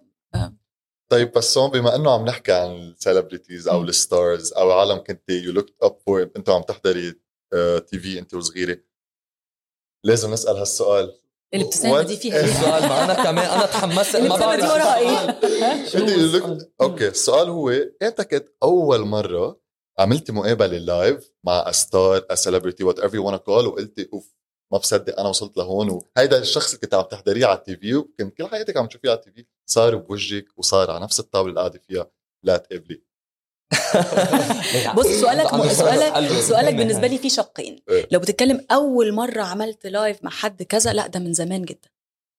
طيب بس هون بما إنه عم نحكي عن ال celebrities أو. ال stars أو عالم كنت you looked up for انت عم تحضري TV انت وصغيرة. لازم نسأل هالسؤال. الابتسامه دي فيها. السؤال ما أنا كمان أنا تحمست ما بعرف. شو okay السؤال هو كانت أول مرة عملتي مقابلة live مع star celebrity whatever you call وقلتي أوف ما بصدق أنا وصلت لهون. وهيدا الشخص اللي كنت عم تحضريه على ال TV وكنت كل حياتك عم تشوفيه على ال TV صار بوجهك وصار على نفس الطاولة اللي قاعدة فيها لا تقبلي بص سؤالك سؤالك. سؤالك بالنسبة لي فيه شقين. إيه. لو بتتكلم أول مرة عملت live مع حد كذا لا ده من زمان جدا.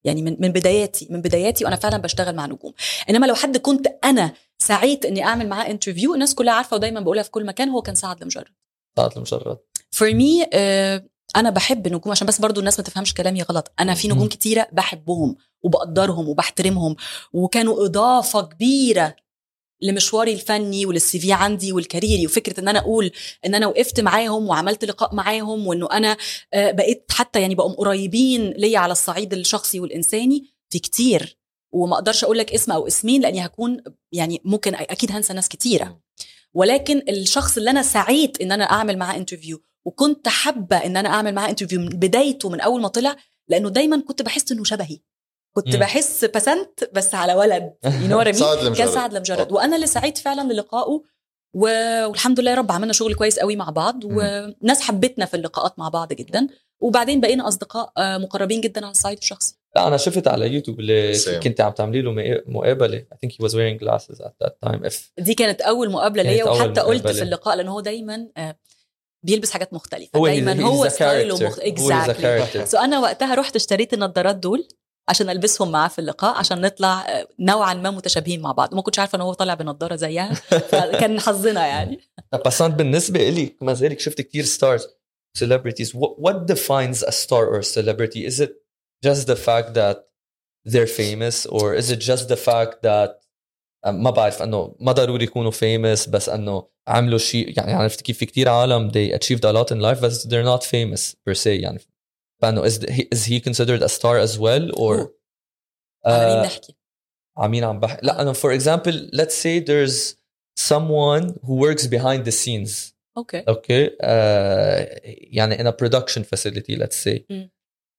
يعني من من بداياتي من بداياتي وأنا فعلا بشتغل مع نجوم. إنما لو حد كنت أنا سعيت إني أعمل معاه interview الناس كلها عارفة ودايما بقولها في كل مكان هو كان سعد لمجرد طلعت لمجرد for me أنا بحب نجوم عشان بس برضو الناس ما تفهمش كلامي غلط. أنا في نجوم. كتيرة بحبهم وبقدرهم وبحترمهم وكانوا إضافة كبيرة لمشواري الفني ولل CV عندي وال career ي وفكرة إن أنا أقول إن أنا وقفت معاهم وعملت لقاء معاهم وإنه أنا آه، بقيت حتى يعني بقوا قريبين ليا على الصعيد الشخصي والإنساني في كتير. وما أقدرش أقول لك اسم أو اسمين لاني هكون يعني ممكن أكيد هنسى ناس كتيرة. ولكن الشخص اللي أنا سعيت إن أنا أعمل معاه interview وكنت حابة إن أنا أعمل معاه interview من بدايته من أول ما طلع لأنه دايما كنت بحس إنه شبهي. كنت مم. بحس بسنت بس على ولد. ينور سعد كان سعد لمجرد. وأنا اللي سعيت فعلا للقائه و- والحمد لله يا رب عملنا شغل كويس قوي مع بعض وناس حبتنا في اللقاءات مع بعض جدا. وبعدين بقينا أصدقاء آه، مقربين جدا على الصعيد الشخصي. لا أنا شفت على يوتيوب اللي Same. كنت عم تعملي له مقا- مقابلة. I think he was wearing glasses at that time. If دي كانت أول مقابلة ليا وحتى قلت. في اللقاء لأن هو دايما آه، بيلبس حاجات مختلفة. هو دايما هو ستايله. مخ... character. so أنا وقتها رحت اشتريت النظارات دول عشان ألبسهم معاه في اللقاء عشان نطلع آه، نوعا ما متشابهين مع بعض. وما كنتش عارفة إن هو طالع بنضاره زيها. فكان حظنا يعني. بس أنا بالنسبة لي ما ذلك شفت كثير ستارز celebrities. What, what defines a star or a celebrity is it just the fact that they're famous or is it just the fact that ما بعرف انه ما ضروري يكونوا famous بس انه عملوا شيء يعني عرفت كيف في كثير عالم they achieved a lot in life but they're not famous per se يعني فانه is, is he considered a star as well or على مين نحكي عمين عم بحكي لا انا for example let's say there's someone who works behind the scenes اوكي okay uh, يعني in a production facility let's say Mm.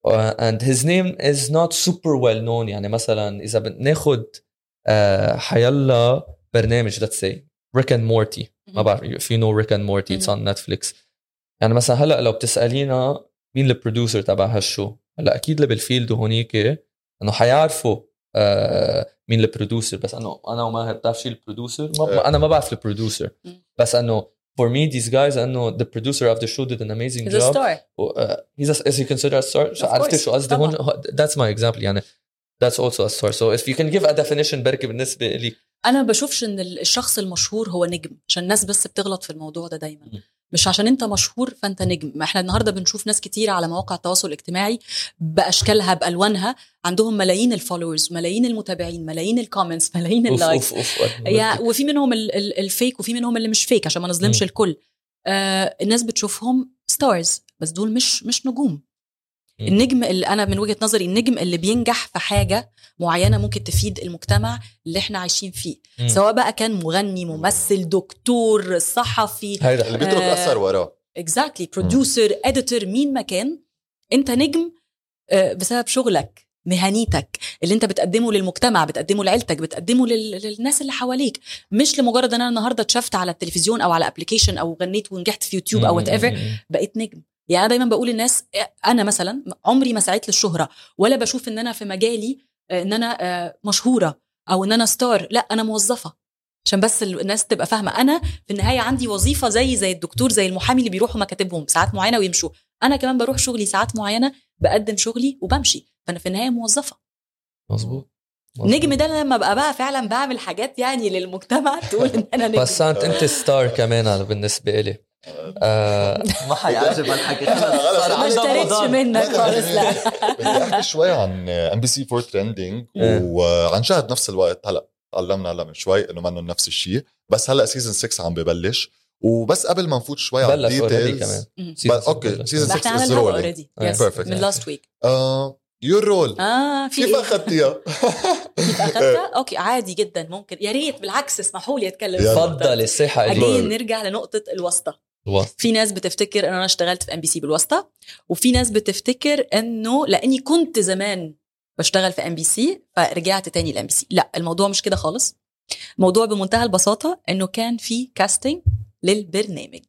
Uh, and his name is not super well known. يعني مثلا إذا بناخذ uh, حيلا برنامج let's say Rick and Morty. ما بعرف if you know Rick and Morty it's on Netflix. يعني مثلا هلأ لو بتسألينا مين ال producer تبع ها ال show هلأ أكيد اللي بال field وهونيك إنه حيعرفوا آه مين ال producer بس إنه أنا وماهر بتعرف شو ال producer ما آه. أنا ما بعرف ال producer. بس إنه for me these guys انه the producer of the show did an amazing He's a job star و- uh, he's a, is he considered a star Of عرفت course. شو قصدي هون that's my example يعني that's also a star so if you can give a definition بركي بالنسبه لي أنا بشوفش إن ال- الشخص المشهور هو نجم عشان الناس بس بتغلط في الموضوع ده دايما. مش عشان أنت مشهور فأنت نجم ما إحنا النهارده بنشوف ناس كتير على مواقع التواصل الاجتماعي بأشكالها بألوانها عندهم ملايين ال followers ملايين المتابعين ملايين ال comments ملايين ال likes وفي منهم ال- ال- ال fake وفي منهم اللي مش fake عشان ما نظلمش. الكل آه الناس بتشوفهم stars بس دول مش مش نجوم. النجم اللي أنا من وجهة نظري النجم اللي بينجح في حاجة معينة ممكن تفيد المجتمع اللي إحنا عايشين فيه. مم. سواء بقى كان مغني ممثل دكتور صحفي هيدا اللي بيترك آه. اثر وراه. exactly producer editor مين ما كان أنت نجم آه، بسبب شغلك مهنيتك اللي أنت بتقدمه للمجتمع بتقدمه لعيلتك بتقدمه لل... للناس اللي حواليك. مش لمجرد إن أنا النهارده اتشفت على التلفزيون أو على application أو غنيت ونجحت في يوتيوب أو whatever بقيت نجم. يعني أنا دايما بقول للناس أنا مثلا عمري ما سعيت للشهرة ولا بشوف إن أنا في مجالي آه، إن أنا آه، مشهورة أو إن أنا star لا أنا موظفة. عشان بس ال- الناس تبقى فاهمة. أنا في النهاية عندي وظيفة زي زي الدكتور زي المحامي اللي بيروحوا مكاتبهم ساعات معينة ويمشوا. أنا كمان بروح شغلي ساعات معينة بقدم شغلي وبمشي. فأنا في النهاية موظفة. مظبوط. نجم ده لما بقى بقى فعلا بعمل حاجات يعني للمجتمع تقول إن أنا نجم. بس أنت star كمان بالنسبة لي. آه ما حيعجب الحكي خلص، ما اشتريتش منك خالص لا. بدي أحكي شوي عن ام بي سي 4 Trending. وعن شهد نفس الوقت. هلا تعلمنا هلا من شوي إنه منه نفس الشيء بس هلا season 6 عم ببلش. وبس قبل ما نفوت شوي على ال details. okay season ما إحنا 6 عملنا as rolling Yeah, perfect. من last week your role آه في كيف إيه؟ أخذتيها؟ كيف أخذتها؟ okay عادي جدا ممكن. يا ريت بالعكس اسمحوا لي أتكلم. يلا. تفضل الصحة اجين نرجع لنقطة الواسطة. في ناس بتفتكر إن أنا اشتغلت في ام بي سي بالواسطة وفي ناس بتفتكر إنه لأني كنت زمان بشتغل في ام بي سي فرجعت تاني لام بي سي لا الموضوع مش كده خالص. الموضوع بمنتهى البساطة إنه كان في casting للبرنامج.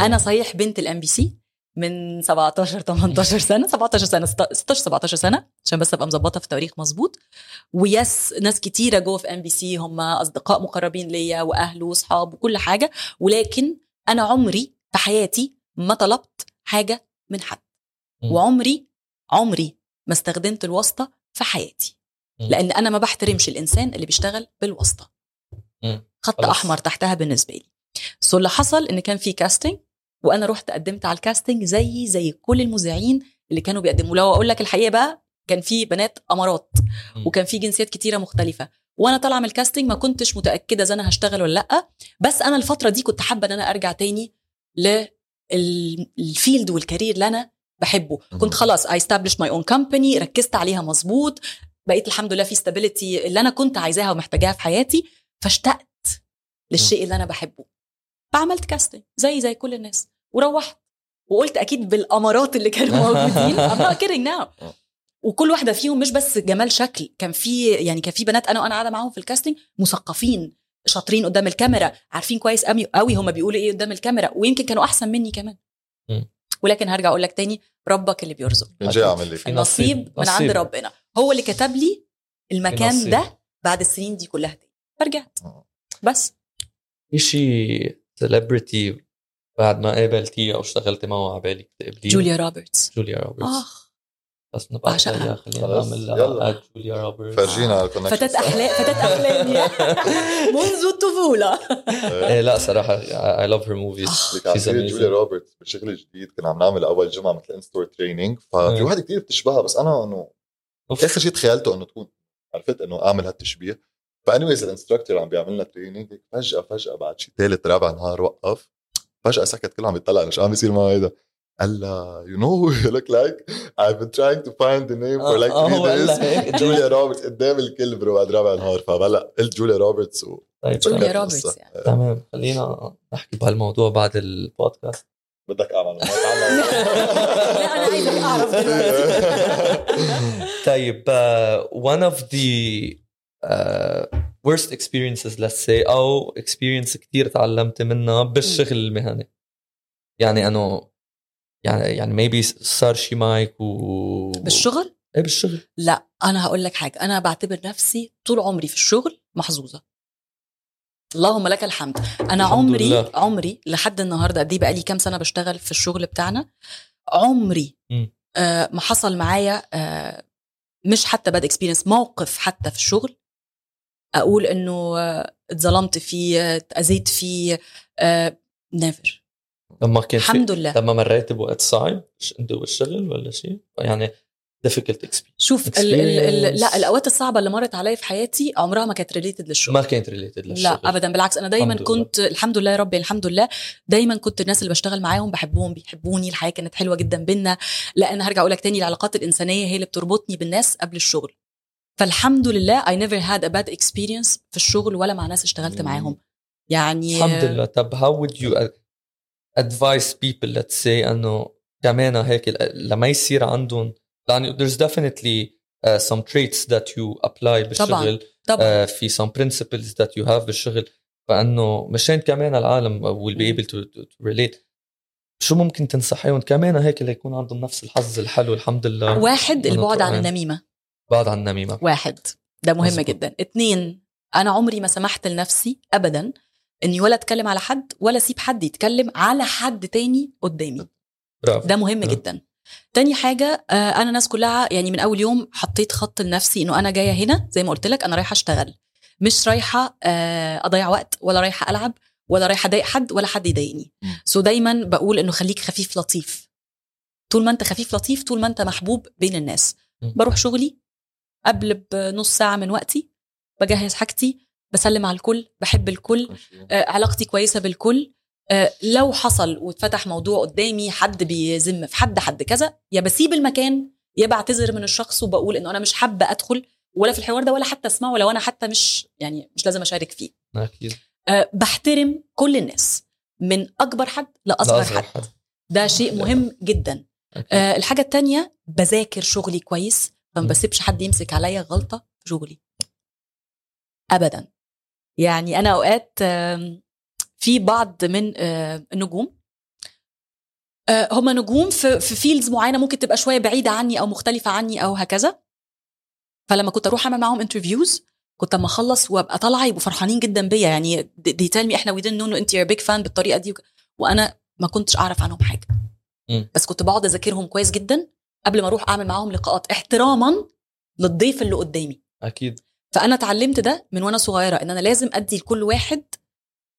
أنا صحيح بنت الام بي سي من 17 18 سنة 17 سنة 16 17 سنة عشان بس أبقى مظبطة في التاريخ مظبوط. ويس ناس كتيرة جوه في ام بي سي هم أصدقاء مقربين ليا واهل وأصحاب وكل حاجة. ولكن أنا عمري في حياتي ما طلبت حاجة من حد. وعمري عمري ما استخدمت الواسطة في حياتي. لأن أنا ما بحترمش الإنسان اللي بيشتغل بالواسطة. خط. أحمر تحتها بالنسبة لي so اللي حصل إن كان في casting وأنا رحت قدمت على ال casting زي زي كل المذيعين اللي كانوا بيقدموا لو أقول لك الحقيقة بقى كان في بنات أمارات. وكان في جنسيات كتيرة مختلفة وأنا طالعه من ال casting ما كنتش متاكده اذا أنا هشتغل ولا لا بس أنا الفترة دي كنت حابه ان أنا ارجع تاني لل field وال career اللي أنا بحبه. كنت خلاص I establish my own company ركزت عليها مظبوط بقيت الحمد لله في stability اللي أنا كنت عايزاها ومحتاجاها في حياتي فاشتقت للشيء اللي أنا بحبه. فعملت casting زي زي كل الناس وروحت وقلت أكيد بالأمارات اللي كانوا موجودين. I'm not kidding now. وكل واحدة فيهم مش بس جمال شكل كان في يعني كان في بنات أنا وأنا قاعدة معاهم في ال casting مثقفين شاطرين قدام الكاميرا عارفين كويس قوي قوي هم بيقولوا إيه قدام الكاميرا ويمكن كانوا أحسن مني كمان. ولكن هرجع أقول لك تاني ربك اللي بيرزق النصيب نصيب. من عند. ربنا هو اللي كتب لي المكان نصيب. ده بعد السنين دي كلها تاني فرجعت آه. بس في شيء celebrity بعد ما قابلتيه أو اشتغلتي معه على بالك تقابليه جوليا روبرتس جوليا روبرتس آخ بس نبعث بعشقها. اياها خلينا نعمل يلا. add جوليا روبرتس. فرجينا فتاة أحلام فتاة أحلامي منذ الطفولة. إيه لا صراحة I love her movies. جوليا روبرتس بشغل جديد. كنا عم نعمل أول جمعة مثل in-store training ففي مم. واحد كثير بتشبهها بس أنا إنه اخر شيء تخيلته إنه تكون عرفت إنه أعمل هالتشبيه. ف anyways ال instructor عم بيعمل لنا training فجأة فجأة بعد شيء ثالث رابع نهار وقف. فجأة سكت كله عم يطلع شو عم بيصير معه هيدا؟ قال لها you know who you look like? I've been trying to find the name for like آه، three days. جوليا روبرتس قدام الكل bro بعد رابع نهار فبلا قلت جوليا روبرتس و طيب جوليا تمام. روبرتس. يعني. تمام خلينا نحكي بهالموضوع بعد البودكاست. بدك أعمل لا أنا عايزة أعرف دلوقتي طيب one of the uh, worst experiences let's say أو experience كتير تعلمت منها بالشغل المهني. يعني أنه يعني يعني maybe صار شي معك و بالشغل؟ إيه بالشغل. لا أنا هقول لك حاجة. أنا بعتبر نفسي طول عمري في الشغل محظوظة. اللهم لك الحمد. أنا الحمد عمري لله. عمري لحد النهارده قد إيه بقالي كام سنة بشتغل في الشغل بتاعنا عمري. آه ما حصل معايا آه مش حتى bad experience موقف حتى في الشغل. أقول إنه آه، اتظلمت فيه آه، اتأذيت فيه never لما كان الحمد لله. لما مريت بوقت صعب انت والشغل ولا شيء؟ يعني difficult experience. شوف ال ال ال Experience. لا الأوقات الصعبة اللي مرت عليا في حياتي عمرها ما كانت related للشغل. ما كانت related للشغل. لا ابدا بالعكس أنا دايما الحمد لله. كنت الحمد لله يا ربي الحمد لله دايما كنت الناس اللي بشتغل معاهم بحبهم بيحبوني الحياة كانت حلوة جدا بينا. لأن هرجع أقول لك تاني العلاقات الإنسانية هي اللي بتربطني بالناس قبل الشغل. فالحمد لله I never had a bad experience في الشغل ولا مع ناس اشتغلت. معاهم. يعني الحمد لله. طب how would you advise people let's say إنه كمان هيك لما يصير عندهم يعني there's definitely uh, some traits that you apply بالشغل طبعا. uh, في some principles that you have بالشغل فإنه مشان كمان العالم will be able to, to, to relate. شو ممكن تنصحيهم؟ كمان هيك ليكون عندهم نفس الحظ الحلو الحمد لله. واحد البعد عن. النميمة. بعد عن النميمة. واحد. ده مهم. جدا. اتنين أنا عمري ما سمحت لنفسي ابدا إني ولا أتكلم على حد ولا أسيب حد يتكلم على حد تاني قدامي. برافو. ده مهم آه. جدا. تاني حاجة آه، أنا الناس كلها يعني من أول يوم حطيت خط لنفسي إنه أنا جاية هنا زي ما قلت لك أنا رايحة أشتغل. مش رايحة آه، أضيع وقت ولا رايحة ألعب ولا رايحة أضايق حد ولا حد يضايقني. سو دايما بقول إنه خليك خفيف لطيف. طول ما أنت خفيف لطيف طول ما أنت محبوب بين الناس. بروح شغلي قبل بنص ساعة من وقتي بجهز حاجتي بسلم على الكل بحب الكل آه، علاقتي كويسة بالكل آه، لو حصل واتفتح موضوع قدامي حد بيذم في حد حد كذا يا بسيب المكان يا بعتذر من الشخص وبقول إنه أنا مش حابة أدخل ولا في الحوار ده ولا حتى أسمعه لو أنا حتى مش يعني مش لازم أشارك فيه. أكيد. أه بحترم كل الناس من أكبر حد لأصغر لأصغر حد. ده شيء لا. مهم جدا. أكيد. أه الحاجة التانية بذاكر شغلي كويس فما. بسيبش حد يمسك عليا غلطة في شغلي. ابدا. يعني أنا أوقات في بعض من آه، النجوم آه، هم نجوم في في فيلدز معينة ممكن تبقى شوية بعيدة عني أو مختلفة عني أو هكذا. فلما كنت أروح أعمل معاهم interviews كنت أما أخلص وأبقى طالعة يبقوا فرحانين جدا بيا. يعني they tell me إحنا we didn't know أنت big fan بالطريقة دي وأنا ما كنتش أعرف عنهم حاجة. بس كنت بقعد أذاكرهم كويس جدا قبل ما أروح أعمل معاهم لقاءات احتراما للضيف اللي قدامي. أكيد. فأنا اتعلمت ده من وأنا صغيرة إن أنا لازم أدي لكل واحد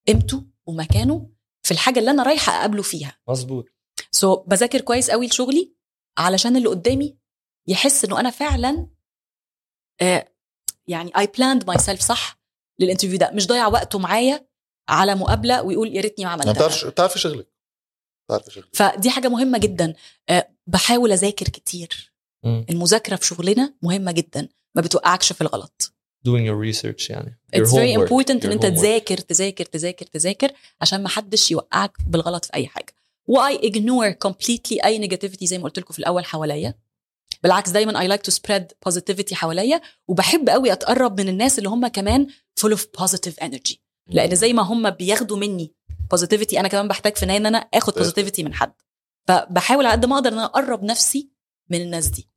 قيمته ومكانه في الحاجة اللي أنا رايحة أقابله فيها. مزبوط so so, بذاكر كويس قوي لشغلي علشان اللي قدامي يحس إنه أنا فعلا آه يعني I planned myself صح لل interview ده. مش ضيع وقته معايا على مقابلة ويقول يا ريتني ما عملتها. بتعرف بتعرفي شغلك. بتعرفي شغلك. فدي حاجة مهمة جدا. آه بحاول أذاكر كتير. مم. المذاكرة في شغلنا مهمة جدا. ما بتوقعكش في الغلط. Doing your research يعني Your It's very homework. important Your إن أنت. تذاكر تذاكر تذاكر تذاكر عشان ما حدش يوقعك بالغلط في أي حاجة واي ignore completely أي negativity زي ما قلت لكم في الأول حواليا بالعكس دايما I like to spread positivity حواليا وبحب قوي أتقرب من الناس اللي هم كمان full of positive energy لأن زي ما هم بياخدوا مني positivity أنا كمان بحتاج في إن أنا آخد صحيح. positivity من حد فبحاول على قد ما أقدر إن أنا أقرب نفسي من الناس دي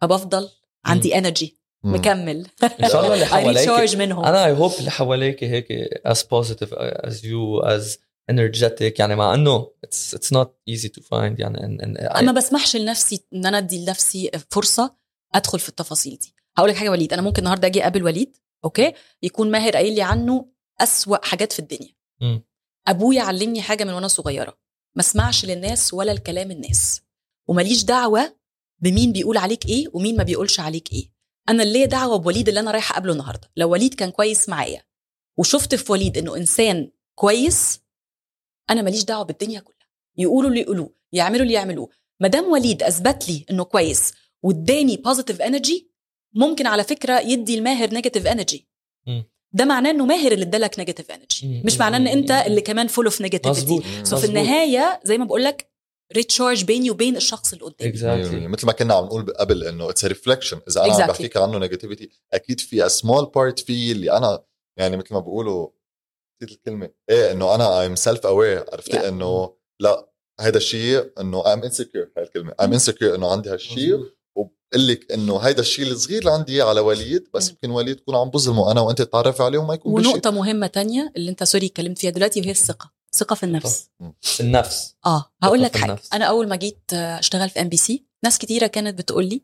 فبفضل عندي energy مم. مكمل. إن شاء الله اللي حواليك. منهم. أنا اي هوب اللي حواليك هيك as positive as you as energetic. يعني مع إنه it's it's not easy to find يعني and, and I- أنا ما بسمحش لنفسي إن أنا أدي لنفسي فرصة أدخل في التفاصيل دي. هقول لك حاجة وليد. أنا ممكن النهارده أجي أقابل وليد أوكي؟ يكون ماهر قايل لي عنه أسوأ حاجات في الدنيا. مم. ابويا علمني حاجة من وأنا صغيرة. ما اسمعش للناس ولا الكلام الناس. ومليش دعوة بمين بيقول عليك إيه ومين ما بيقولش عليك إيه. أنا اللي دعوة بوليد اللي أنا رايحة أقابله النهارده لو وليد كان كويس معايا وشفت في وليد إنه إنسان كويس أنا ماليش دعوة بالدنيا كلها يقولوا اللي يقولوه يعملوا اللي يعملوه ما دام وليد أثبت لي إنه كويس واداني positive energy ممكن على فكرة يدي الماهر negative energy. ده معناه إنه ماهر اللي ادالك negative energy. مش معناه إن أنت. اللي كمان full of negativity so. في النهاية زي ما بقول لك recharge بيني وبين الشخص اللي قدامي. Exactly. مثل ما كنا عم نقول قبل إنه it's reflection إذا أنا Exactly. عم بحكيك عنه negativity أكيد في small part في اللي أنا يعني مثل ما بيقولوا نسيت الكلمة إيه إنه أنا I'm self aware عرفتي Yeah. إنه لا هيدا الشيء إنه I'm insecure هاي الكلمة. I'm insecure إنه عندي هالشيء. وبقول لك إنه هيدا الشيء الصغير اللي عندي على وليد بس. يمكن وليد يكون عم بظلمه. أنا وأنت تتعرفي عليه وما يكون ونقطة مهمة تانية اللي أنت sorry اتكلمت فيها دلوقتي وهي الثقة. ثقة في النفس. في النفس. آه هقول لك حاجة. أنا أول ما جيت أشتغل في MBC ناس كتيرة كانت بتقول لي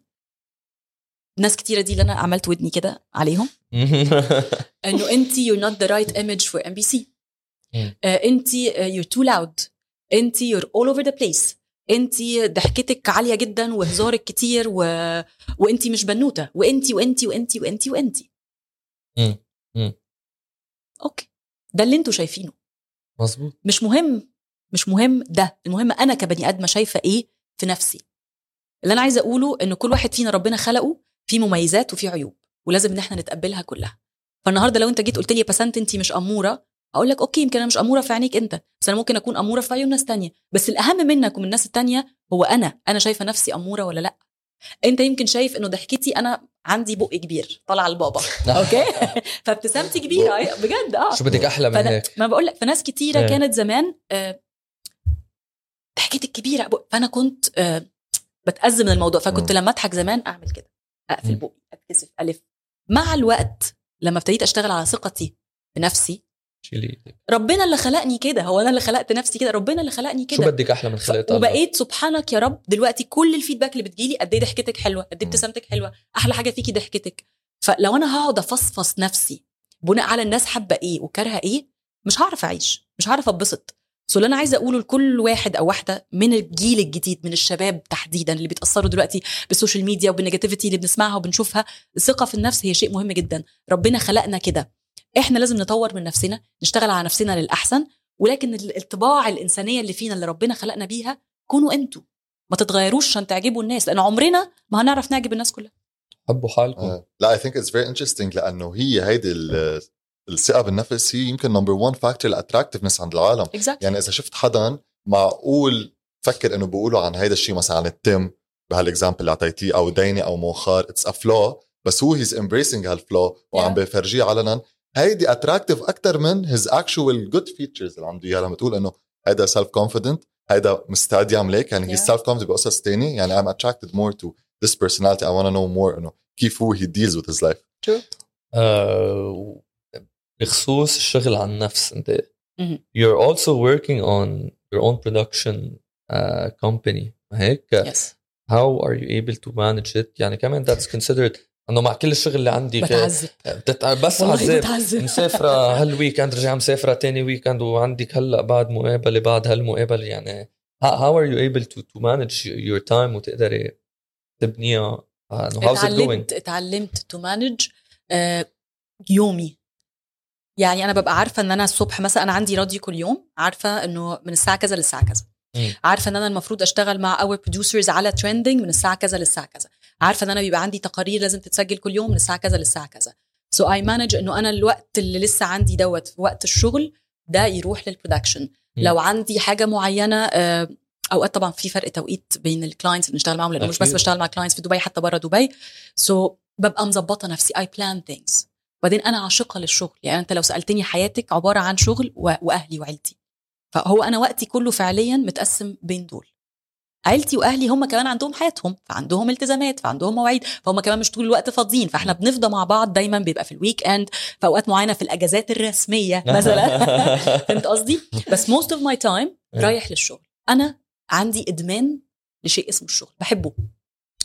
ناس كتيرة دي اللي أنا عملت ودني كده عليهم إنه أنت you're not the right image for MBC مم. آه، أنت you're too loud. أنت you're all over the place. أنت ضحكتك عالية جدا وهزارك كتير و... وأنت مش بنوتة. وأنت وأنت وأنت وأنت وأنت. okay. ده اللي أنتوا شايفينه. مظبوط. مش مهم مش مهم ده المهم أنا كبني آدمة شايفة إيه في نفسي. اللي أنا عايزة أقوله إن كل واحد فينا ربنا خلقه فيه مميزات وفيه عيوب ولازم إن إحنا نتقبلها كلها. فالنهاردة لو أنت جيت قلت لي يا بسنت انت مش أمورة أقول لك okay يمكن أنا مش أمورة في عينيك أنت بس أنا ممكن أكون أمورة في عيون ناس تانية. بس الأهم منك ومن الناس التانية هو أنا أنا شايفة نفسي أمورة ولا لأ؟ انت يمكن شايف انه ضحكتي أنا عندي بق كبير طالعه لبابا okay؟ فابتسامتي كبيرة. بجد آه. شو بدك أحلى من هيك؟ ما بقول لك فناس كتيرة إيه. كانت زمان آه، ضحكتك كبيرة. فأنا كنت آه، بتأذى من الموضوع. فكنت. لما أضحك زمان أعمل كده. أقفل. بقي أتكسف ألف. مع الوقت لما ابتديت أشتغل على ثقتي بنفسي شيلي إيدك ربنا اللي خلقني كده هو أنا اللي خلقت نفسي كده ربنا اللي خلقني شو كده. بدك أحلى من الله وبقيت سبحانك يا رب دلوقتي كل الفيدباك اللي بتجيلي قد إيه ضحكتك حلوة قد إيه. ابتسامتك حلوة أحلى حاجة فيكي ضحكتك. فلو أنا هقعد أفصفص نفسي بناء على الناس حابة إيه وكارهة إيه مش هعرف أعيش مش هعرف أتبسط. so اللي أنا عايزة أقوله لكل واحد أو واحدة من الجيل الجديد من الشباب تحديدا اللي بيتأثروا دلوقتي بال social media وبال negativity اللي بنسمعها وبنشوفها الثقة في النفس هي شيء مهم جدا. ربنا خلقنا كده. إحنا لازم نطور من نفسنا نشتغل على نفسنا للأحسن ولكن ال- الطباع الإنسانية اللي فينا اللي ربنا خلقنا بيها كونوا أنتوا. ما تتغيروش عشان تعجبوا الناس لأن عمرنا ما هنعرف نعجب الناس كلها. حبوا حالكم. آه. لا I think it's very interesting لأنه هي هيدي ال- الثقة بالنفس هي يمكن number 1 factor ال attractiveness عند العالم. exactly يعني إذا شفت حدا معقول فكر إنه بيقولوا عن هيدا الشيء مثلا عن التم بهال example اللي أعطيتيه أو ديني أو منخار it's a flaw بس هو he's embracing هال flaw وعم. بفرجيه علنا. هيدي attractive أكثر من his actual good features اللي عنده اياها لما تقول إنه هيدا self confident هيدا مستعد يعمل هيك. يعني هي. سيلف كونفيدنت بقصص تاني يعني I'm attracted more to this personality. I want to know more إنه كيف هو he deals with his life. آه، بخصوص الشغل على النفس أنت مهم. you're also working on your own production uh, company. هيك؟ yes how are you able to manage it يعني كمان that's considered إنه مع كل الشغل اللي عندي بتعذب. بتت... بس عذاب. مسافرة هال weekend رجع مسافرة تاني weekend وعندك هلأ بعد مقابلة بعد هالمقابلة يعني how are you able to to manage your time وتقدري تبنيها؟ آه، إنه how's it going? اتعلمت اتعلمت to manage يومي. يعني أنا ببقى عارفة إن أنا الصبح مثلا أنا عندي راديو كل يوم عارفة إنه من الساعة كذا للساعة كذا. عارفة إن أنا المفروض أشتغل مع our producers على Trending من الساعة كذا للساعة كذا. عارفة إن أنا بيبقى عندي تقارير لازم تتسجل كل يوم من الساعة كذا للساعة كذا. so I manage إنه أنا الوقت اللي لسه عندي دوت في وقت الشغل ده يروح لل production لو عندي حاجة معينة آه، أوقات طبعا في فرق توقيت بين ال clients اللي بنشتغل معاهم لأنه مش بس. بشتغل مع clients في دبي حتى بره دبي. so so, ببقى مظبطة نفسي. I plan things وبعدين أنا عاشقة للشغل. يعني أنت لو سألتني حياتك عبارة عن شغل وأهلي وعيلتي. فهو أنا وقتي كله فعليا متقسم بين دول. عيلتي وأهلي هم كمان عندهم حياتهم فعندهم التزامات فعندهم مواعيد فهم كمان مش طول الوقت فاضيين فاحنا بنفضى مع بعض دايما بيبقى في ال weekend في أوقات معينة في الأجازات الرسمية مثلا. فهمت قصدي؟ بس most of my time رايح للشغل. أنا عندي إدمان لشيء اسمه الشغل بحبه.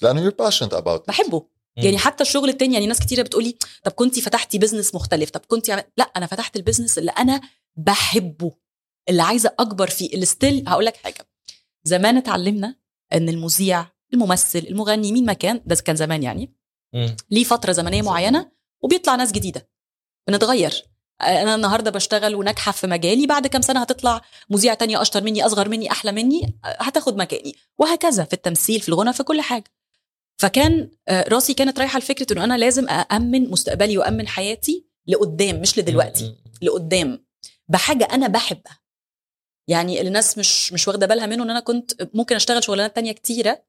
لأنه passionate about it. بحبه. يعني حتى الشغل التاني يعني ناس كتيرة بتقولي طب كنتي فتحتي business مختلف طب كنتي عمل... لا أنا فتحت ال business اللي أنا بحبه اللي عايزة أكبر فيه اللي still هقول لك حاجة. زمان اتعلمنا إن المذيع الممثل المغني مين ما كان ده كان زمان يعني مم. ليه فترة زمنية معينة وبيطلع ناس جديدة بنتغير. أنا النهارده بشتغل وناجحة في مجالي بعد كام سنة هتطلع مذيعه تانية أشطر مني أصغر مني أحلى مني هتاخد مكاني. وهكذا في التمثيل في الغنى في كل حاجة. فكان آه، راسي كانت رايحة لفكرة إنه أنا لازم أأمن مستقبلي وأأمن حياتي لقدام مش لدلوقتي. لقدام. بحاجة أنا بحبها. يعني الناس مش مش واخدة بالها منه إن أنا كنت ممكن أشتغل شغلانات تانية كتيرة